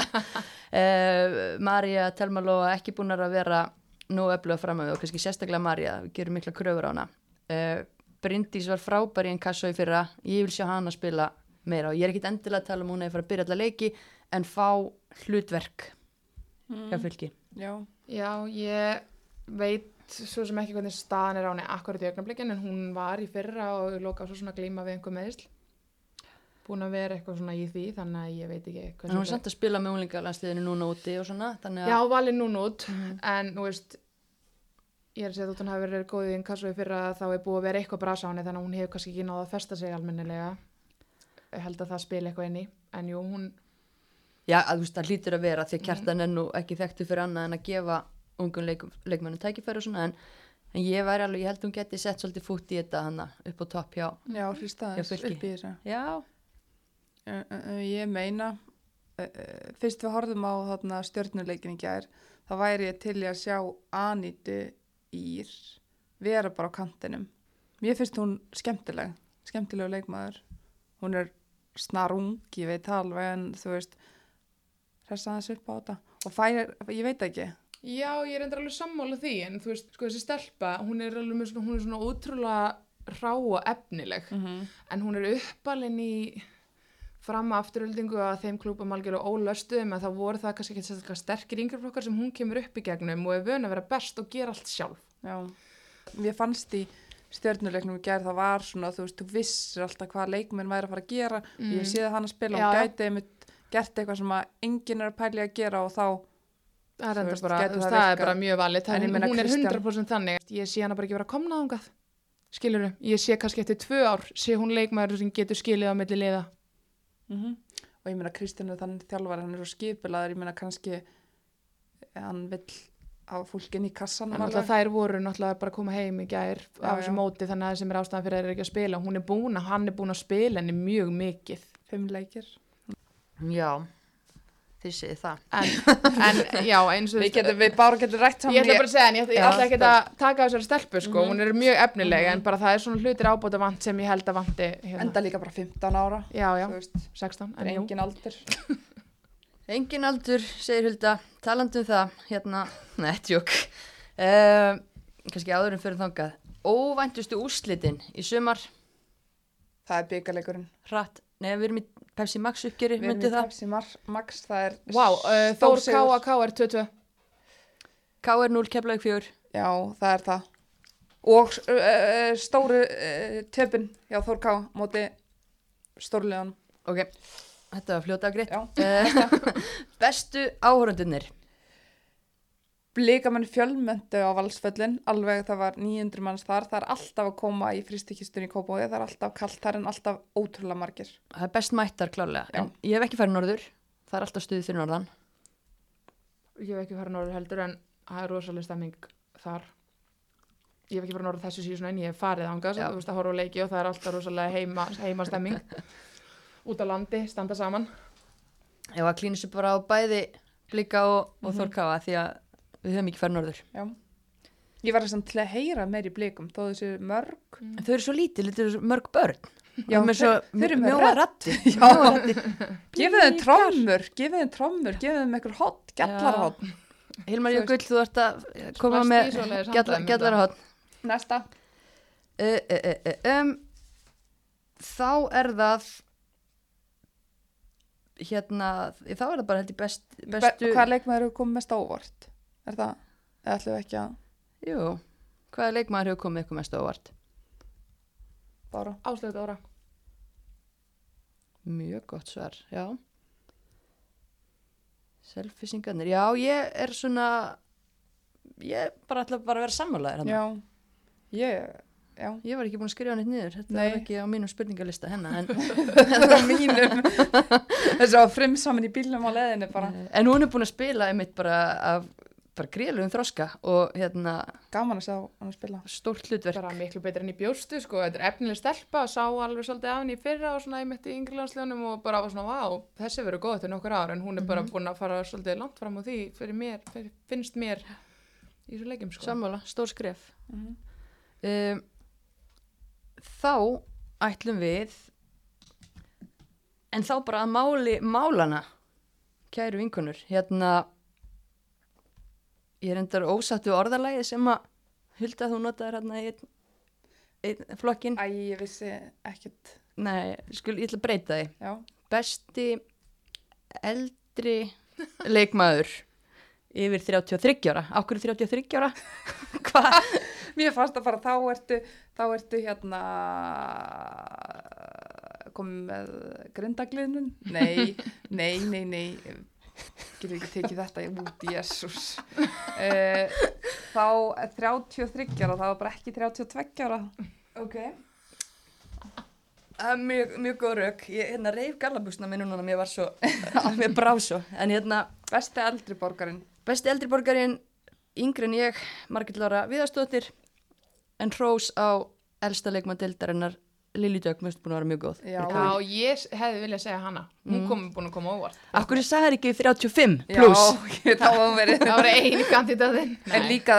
uh, Marja Telmalóa ekki búin að vera nóg öfluga fram að við og kannski sérstaklega Marja, við gerum mikla kröfur á hana. Uh, Bryndís var frábær í einn kasso í fyrra, ég vil sjá hana spila meira og ég er ekkit endilega að tala um hún að fara að byrja alla leiki en fá hlutverk hjá fylki. Já, Já, ég veit svo sem ekki hvernig staðan er á henni akkurat í augnablikin en hún var í fyrra og loka svo svona glíma við einhver meðisl búin að vera eitthvað svona í því þannig að ég veit ekki En hún er samt að spila með unglingalandsliðinu núna úti og svona, þannig að Já, valið núna út en þú veist ég er að segja að hún hafi verið góð í einn kassu í fyrra þá er búið að vera eitthvað brasa á henni þannig að hún hefur kannski ekki náða að festa sig almennilega ég held að það spila eitthvað inn í en jú, hún já, að þú veist, það hlýtur að vera því að kjartan er nú ekki þekktu fyrir annað en að gefa ungum leik, leikmennum tækifæri og svona, en, en ég væri alveg, ég held hún geti sett svolítið fútt í þetta hana upp á topp hjá, já, Fylki. upp í þessu. já, Uh, uh, uh, ég meina, uh, uh, fyrst við horfum á þarna stjörnuleikin í gær, þá væri ég til í að sjá Anítu Ír vera bara á kantinum. Mér finnst hún skemmtileg, skemmtilegu leikmaður. Hún er snarung, ég veit alveg, en þú veist, hressa þess upp á þetta. Og fær, ég veit ekki, Já, ég er endur alveg sammála því en þú veist, sko þessi stelpa hún er alveg með svona, hún er svona ótrúlega rá og efnileg mm en hún er uppalinn í fram afturöldingu að þeim klúpum algjörlega ólöstuðum en þá voru það kannski ekki sérstaklega sterkir yngreflokkar sem hún kemur upp í gegnum og er vön að vera best og gera allt sjálf. Já, mér fannst í stjörnuleiknum í gær það var svona, þú veist, þú vissir alltaf hvað leikmenn væri að fara að gera Mm. ég séð hann að spila, Já, hún já. gæti einmitt gert eitthvað sem að enginn er að pæli að gera og þá, Það er, Þú veist, bara, þú það það er bara mjög valið, ég meina hún er Kristján- 100% þannig. Ég sé hana bara ekki vera að komna þangað, skilur ég sé kannski eftir tvö ár, sé hún leikmaður sem getur skilið á milli liða. Mm og ég meina Kristjánu þannig þjálfari, hann er svo skipilaður ég meina kannski hann vill hafa fólkin í kassan þær voru náttúrulega bara að koma heim í gær Já, af þessu já. móti þannig að það sem er ástæðan fyrir að þeir eru ekki að spila. Hún er búin að, hann er búin að spila henni mjög mikið. fimm leikir já, þið segið það. En, en já, eins og við, getum, við bara getum rætt saman Ég ætla bara að segja en ég, ég Já, ætla ekki að taka þessari stelpu sko, Mhm. hún er mjög efnileg en bara það er svona hlutir ábóta vant sem ég held að vanti hérna. enda líka bara 15 ára Já, já, þú veist, 16, það en jú. engin aldur. Engin aldur, segir Hulda, talandi um það, hérna, nei, tjók, uh, kannski áðurum fyrir þangað, óvæntustu úrslitin í sumar, það er byggarleikurinn hratt, nei, við erum í Pepsi Max uppgjöri, í það, Pepsi Max, það er Vá, uh, Þór K. K. er 22 KR 0, Keflavík 4, Já, það er það. Og uh, stóru uh, töpun hjá Þór Ká móti stórlegan. ok, þetta var fljóta greitt, Já. uh, bestu áhörundunir, Blíkamenn fjölmöndu á valsföllin, alveg það var 900 manns þar. Það er alltaf að koma í fristikistunni í Kópói, það er alltaf kallt þar en alltaf ótrúlega margir. það er best mættar klárlega, Já. en ég hef ekki farið norður, það er alltaf stuðið fyrir norðan, Ég hef ekki farið norður heldur en það er rosalega stemming þar ég hef ekki bara norðið þessu síðan en ég hef farið ángast, Já. þú veist að horfa á leiki og það er alltaf rosalega heima, heima stemming út á landi, standa saman að klínu sér bara á bæði blika og, og Mhm. þorkafa því að við höfum ekki farið norður. Já. Ég var þess að til að heyra meir í blikum, þó þessi mörg. Mm. En þau eru svo lítið, þetta eru svo mörg börn. Já, Og með svo þau eru með. Já, gefið þeim trommur, gefið þeim trommur, gefið þeim einhver hot, gjallarhot. Hilmar Þú Jökull, þú ert að koma Varstu með í svoleiðis gjallar, handklæðum gjallarhótt. Næsta. Uh, uh, uh, um, þá er það hérna, þá er það bara held ég best, bestu, Be hvað leikmaður hefur komið mest á óvart? Er það, eða ætlum við ekki að jú, hvaða leikmaður hefur komið ykkur mest á óvart? bára? Áslöðu Dóra Mjög gott svar, já. Selfisingarnir, já, ég er svona, ég bara ætla bara að vera sammálaðir hann. Já, ég, já. Ég var ekki búin að skrifa neitt niður, þetta Nei. var ekki á mínum spurningalista hennar, en, Þetta er mínum. Þessi að frimsamin í bílnum á leðinu bara. en hún er búin að spila einmitt bara af bara gríðlegum þroska og hérna Gaman að sjá hann að spila. stórt hlutverk. bara miklu betur enn í bjóstu sko, þetta er efnileg stelpa sá alveg svolítið af henni í fyrra og svona einmitt í yngirlandslegunum og bara var svona vá, þessi verður góð til nokkur ár en hún er bara búin að fara svolítið langt fram á því fyrir mér, fyrir, finnst mér í þessu leikjum sko Sammála, stór skref. Mhm. Um, þá ætlum við, en þá bara að máli málana, kæru vinkunur, hérna, ég er endar ósattu orðalægi sem að hulda þú notaðir hérna í einn, flokkin. Æ, ég vissi ekkert. Nei, skul, ég ætla að breyta því. Já. Besti eldri leikmaður yfir 33 ára. Akkur 33 ára? Hvað? Mér fannst að bara þá ertu, þá ertu hérna komið með grindagliðnun. Nei, nei, nei, nei. Getur ekki tekið þetta út, jésús. Uh, þá er 33 ára, það var bara ekki 32 ára. Ok. Það er mjög, mjög góð rauk. Ég hérna reif gallabúsna minn núna, mér var svo, mér brá svo. En hérna, Besti eldri borgarinn. besti eldri borgarinn, yngri en ég, Margit Lára Viðarstóttir, en hrós á elsta leikmann deildarinnar, Lili Dögg, finnst búin að vera mjög góð. Já. Já, ég hefði viljað segja hana hún Mm. kom búin að koma óvart Akkur er sagðar ekki 35 pluss? Já, þá var verið. það var einu kandidatinn En líka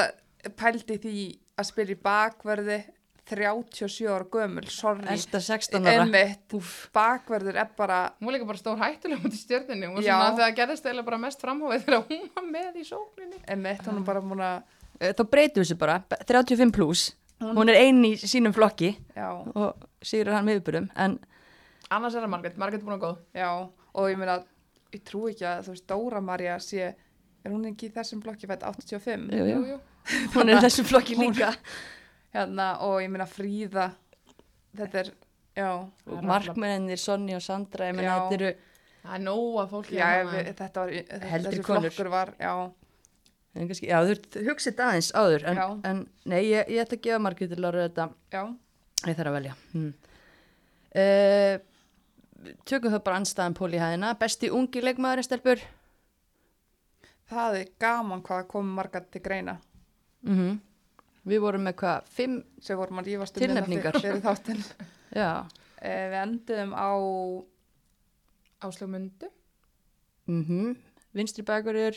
pældi því að spila í bakverði 37 ára gömul, sorry. Elsta 16 ára. Einmitt, bakverður er bara, hún var líka bara stór hættulega út í stjörnunni og Já. svona það gerðist eða bara mest framhófið þegar hún var með í sókninni einmitt, hún er bara múin að, Eh, Þá breytum við þessu bara, 35 pluss. Hún er ein í sínum flokki já, og sigur hann með uppbyrðum. En annars er það Margrét, Margrét er búin að góð já, og ég meina, ég trú ekki að þú veist, Dóra Marja sé, er hún ekki í þessum blokki fætt 85? jú, jú, jú. hún er í þessum flokki líka. Hérna, og ég meina Fríða, þetta er, já, Það Markmennir, Sonny og Sandra, ég menna Já. þetta eru, það er nóga fólki já, hérna. við, þetta var, konur. flokkur var, já, já þú hugsið þetta aðeins áður, en, en nei, ég, ég ætla að gefa Margréti Lára þetta, já, ég þarf að velja. Hmm. Uh, tökum það bara anstæðan pól í hæðina, besti ungi leikmaðurinn stelpur. það er gaman hvað komið margar til greina. Mm Við vorum með hvað, fimm, um Tilnefningar. Eh, við enduðum á, Áslaug Mundu mm vinstri bakurur,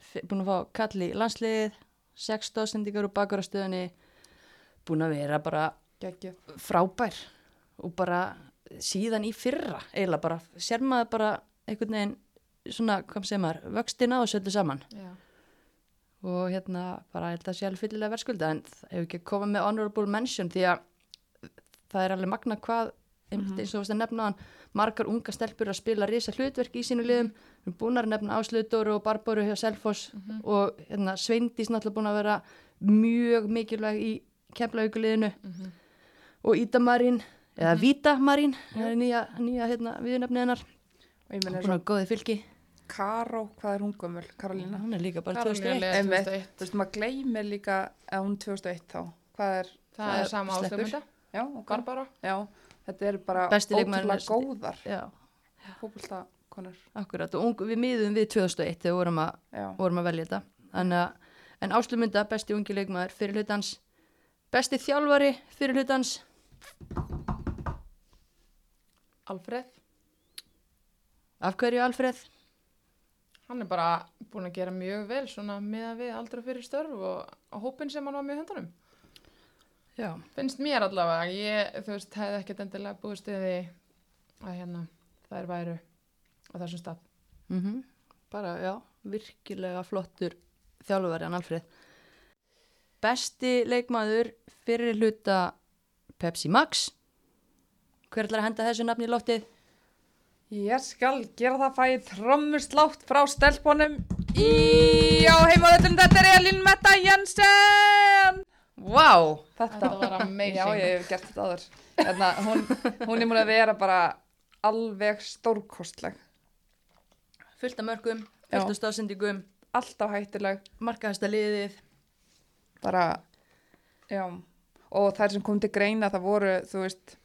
f- búin að fá kalli í landsliðið, sex stóðsendingar og bakurastöðunni, búin að vera bara geggjuð, frábær. Og bara síðan í fyrra eiginlega bara, sér maður bara einhvern veginn svona, hvað segir maður, vöxtin á þessu öllu saman. Já. og hérna bara held að alveg fyllilega verðskulda en hefur ekki komað með honorable mention því að það er alveg magna hvað einmitt eins og þú veist að nefna hann margar unga stelpur að spila risa hlutverk í sínu liðum. Við erum búin að nefna Áslöðdóru og Barboru hjá Selfoss og hérna, Sveindís náttúrulega búin að vera mjög mikilvæg í kemlaugaliðinu Mhm. Og Ída Marín eða Víta Marín það er nýja, nýja hérna, viðnefni hennar. Og ég meina búin svo að góði fylki. Karó, hvað er hún gömul, Karolína? hún er líka bara Karolína 2001 Lea Einmitt. 2001. Þú veist, maður gleymir líka að hún 2001 þá, hvað er, það Það er sama. Munda já, ok, Barbara. Já, þetta er bara ótrúlega góðar já, fókbaltakonur, akkurat og ung, við miðum við 2001 þegar vorum að vorum að velja þetta. Þannig að En Áslumunda, besti ungi leikmaður fyrir hlutans. Besti þjálfari fyrir Alfred, Af hverju Alfreð? hann er bara búin að gera mjög vel svona með að við aldrei fyrir störf og hópin sem hann var með í höndunum. Já. Finnst mér allavega, ég, þú veist, hefði ekkert endilega við því að hérna, þær væru á þessum stað. Mm Bara, já, virkilega flottur þjálfari hann Alfreð. Besti leikmaður fyrir hluta Pepsi Max. Hver ætlar að henda þessu nafni í loftið? Ég skal gera það fæði trommuslátt frá stelpunum í á heimaðöldum þetta er Elin Metta Jensen Vá! Þetta var amazing. Já, ég hef gert þetta áður Hérna, hún, hún er múin að vera bara alveg stórkostleg Fullt af mörgum, fullt af stafsendingum, alltaf hættuleg markaðasta liðið. bara, já og þær sem kom til greina það voru, þú veist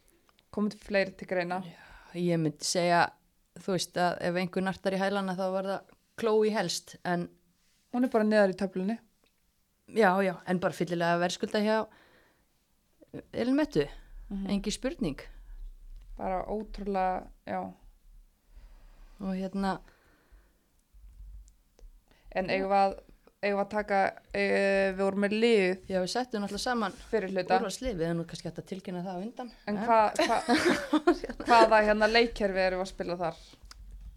komið fleiri til greina Ég myndi segja, þú veist, að ef einhver nartar í hælana þá var það Chloe helst, en hún er bara neðar í töflunni já, já, en bara fyllilega verðskulda hjá Elmettu, Mhm. engi spurning. bara ótrúlega, já Og hérna, en eigum að, eigum við að taka e, við vorum með lið já, við settum náttúrulega saman fyrir hluta úrvarslið, við hefum nú kannski hægt að tilkynna það á undan. en hva, hva, hvaða hérna leikkerfi erum við að spila þar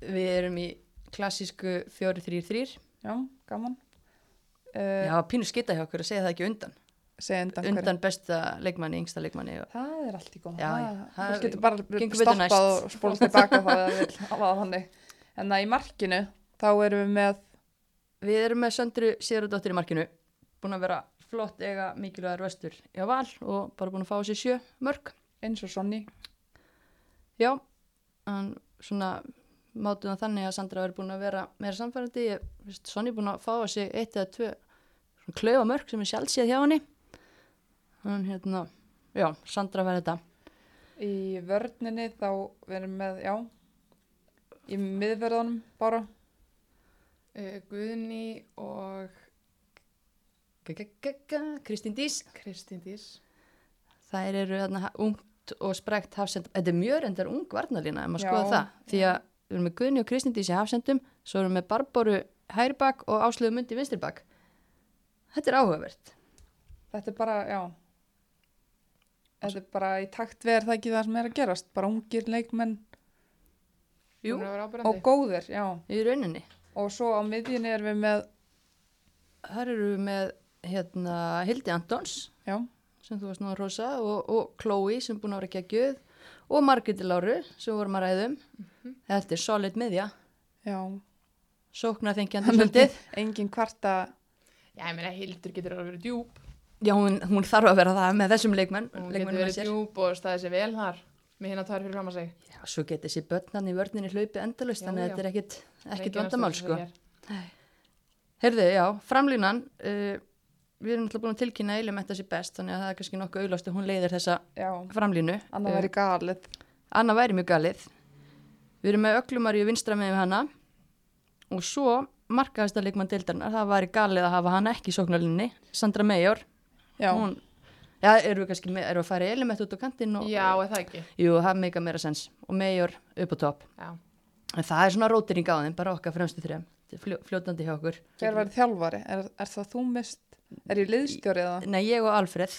Við erum í klassísku 4-3-3. já, gaman uh, Já, pínu skita hjá okkur að segja það ekki undan. undan, Undan, besta leikmanni, yngsta leikmanni. Og, það er allt í góð það getur bara stoppað og spólað tilbaka það að það þannig en það í markinu þá erum við með við erum með Söndru Sigurðardóttir í markinu. Búin að vera flott eiga mikilvægar vestur í val og bara búin að fá sér sjö mörg. eins og Sonny Já, en svona mátum það þannig að Sandra verður búin að vera meira samfærandi. Ég veist, Sonni búin að fá á sig eitt eða tvö svona klaufa mörg sem er sjálfsíð hjá henni. Þannig hérna, já, Sandra verður þetta. í vörninni þá við erum með, já í miðverðunum bara Uh, Guðni og Kristín Dís. Kristín Dís. Þær eru þarna ungt og sprekt hafsend. Þetta er mjög reyndar ung varnalína, ef maður skoða það. Því að við erum með Guðni og Kristín Dís í hafsendum, svo erum við með Barboru hærbak og Áslögu Mundi vinstirbak. Þetta er áhugavert. þetta er bara, já þetta er bara í takt við er það ekki það sem er að gerast bara ungir leikmenn Jú, og góðir, já í rauninni. Og svo á miðjunni erum við með Þar eru við með hérna, Hildi Antons, já, sem þú varst nú að rosa, og, og Chloe, sem er búin að vera ekki að gjöð, og Margreti Láru, sem vorum að ræðum. Þetta er solid miðja, já sóknar þengjandi svolítið. engin kvarta Já, ég meina, Hildur getur alveg verið djúb. Já, hún, hún þarf að vera það með þessum leikmenn. Hún getur leikmennum að verið sér. djúb og staðið sér vel þar. Með hérna tvær fyrir fram að segja. Já, svo getur þessi börnan í vörninni hlaupið endalust, þannig að þetta er ekkit, Engin vandamál, sko. Heyrðu, já, framlínan, uh, við erum alltaf búin að tilkynna eilum þetta sé best, þannig að það er kannski nokkuð auðlast að hún leiðir þessa já, framlínu. annað Eh, væri galið Anna væri mjög galið. Við erum með öglumarju vinstra með hana og svo markaðasta leikmann deildarinnar, það væri galið að hafa hana ekki í sóknarlinni, Sandra Major. já, Hún, já, erum við kannski með, erum við að fara elimett út á kantinn og... Já, er það ekki. Jú, það meika meira sens og Major upp á topp. Já. En það er svona rótering á þeim, bara okkar fremstu þrejum. Fljó, fljótandi hjá okkur. hver væri þjálfari er, er það þú mist, er ég liðstjóri eða Nei, ég og Alfred.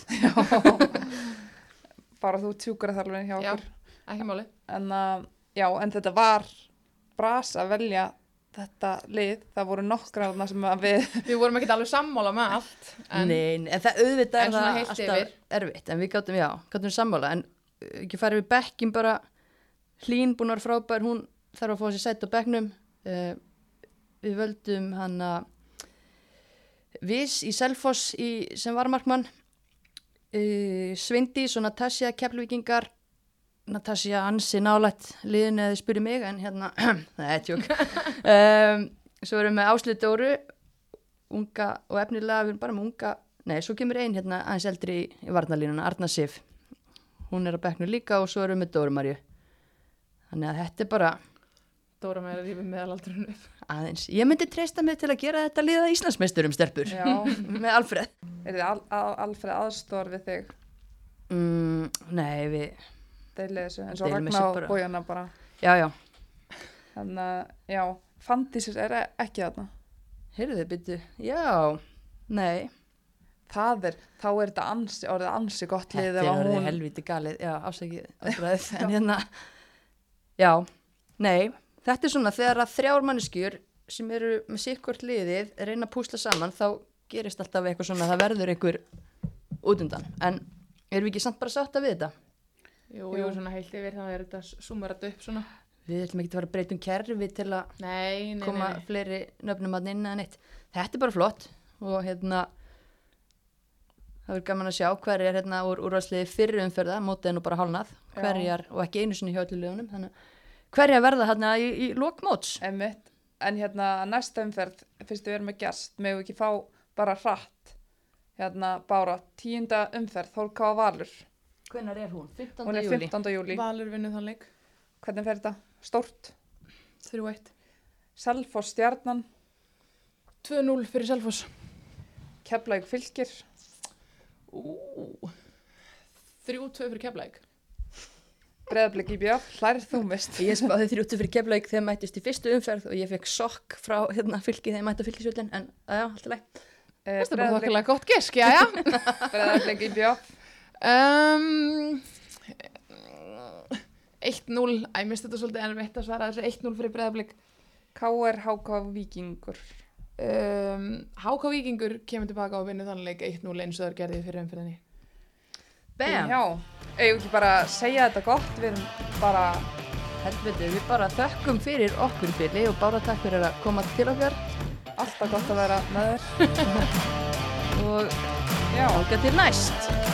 bara þú tjúkar þjálfari hjá Já. okkur Ekki máli. en, uh, já, en þetta var bras að velja þetta lið, það voru nokkra sem að við, Við vorum ekkert alveg sammála með allt. En Nei, nei, en það auðvitað En er svona það heilt alltaf yfir. erfitt, en við gáttum, já, gáttum sammála, en uh, ekki farið við bekkin bara, hlín búin að vera frábær, hún þarf að fá sér sætt á bekknum, uh, við völdum hann að Viss í Selfoss í, sem varmarkmann, uh, Svindís og Natasja Keflvíkingar, Natasja ansi nálætt liðin eða spyrir mig, en hérna, það er tjók. um, svo erum við með Áslið Dóru, unga og efnilega, við erum bara með unga nei, svo kemur ein hérna aðeins eldri í, í varnalínuna, Arna Sif. Hún er að bekknu líka og svo erum við Dóru Marju þannig að þetta er bara Dóra með að rífa meðalaldurinn upp. aðeins. Ég myndi treysta mig til að gera þetta liða Íslandsmeisturum stelpur. Já, með Alfred. er þið al al Alfred aðstór við þig? Mm, nei, við, deilið þessu, og Deilum Ragnar og. Bójana bara. Já, já, þannig að, já, Fandísis er ekki þarna. Heyrðu þið byttu, já, nei, það er, þá er þetta ansi, orðið ansi gott lið þetta er orðið hún, helviti galið, já, afsækið, en hérna, já, nei, þetta er svona þegar að þrjár manneskjur sem eru með sikkvort liðið reyna að púsla saman, þá gerist alltaf eitthvað svona, það verður einhver útundan, en erum við ekki samt bara sátt að við þetta? Jú, Jú. svona heilt yfir þá er þetta sumar þetta upp svona. Við ætlum ekki að fara að breyta um kerfi til að Nei, nei, koma nei, fleiri nöfnum að inn eða neitt. Þetta er bara flott og hérna það verður gaman að sjá hverjar hérna úr úrvarsliði fyrir umferða, mótið er nú bara hálnað, Já. hverjar og ekki einu sinni hjá öllu liðunum, þannig að hverjar verða hérna í, í lokmóts. emmitt, en hérna næsta umferð, fyrst við erum með gest, megum við ekki fá bara hratt, hérna Bára, tíunda umferð, Þórká Valur, Hvenær er hún? 15. hún er júli. 15. júli, Valur vinnur þann leik. hvernig fer þetta? Stórt, 3-1. Selfoss Stjarnan, 2-0 fyrir Selfoss. Keflavík Fylkir, Ú, 3-2 fyrir Keflæk. Breiðablik í bjöf, hlærið þú mist. Ég spáði þrjúttu fyrir keflaug þegar mættist í fyrstu umferð og ég fekk sokk frá hérna fylki þegar á fylkisvöldin en já, alltaf leið. Eh, Þetta er bara þokkilega gott gisk, já, já. Breiðablik í bjöf, Um, 1-0, æ, minnst þetta svolítið erfitt að svara þessu 1-0 fyrir breyðablík. KR HK Víkingur, Um, HK Víkingur kemur tilbaka og vinnur þannig leik 1-0 eins og það er gerðið fyrir umfyrinni. Bam! Já, eigum ekki bara segja þetta gott, við erum bara, Helviti, við bara þökkum fyrir okkur fyrir og bara takk fyrir að koma til okkar alltaf gott að vera með þér. og Já, ákvæð til næst.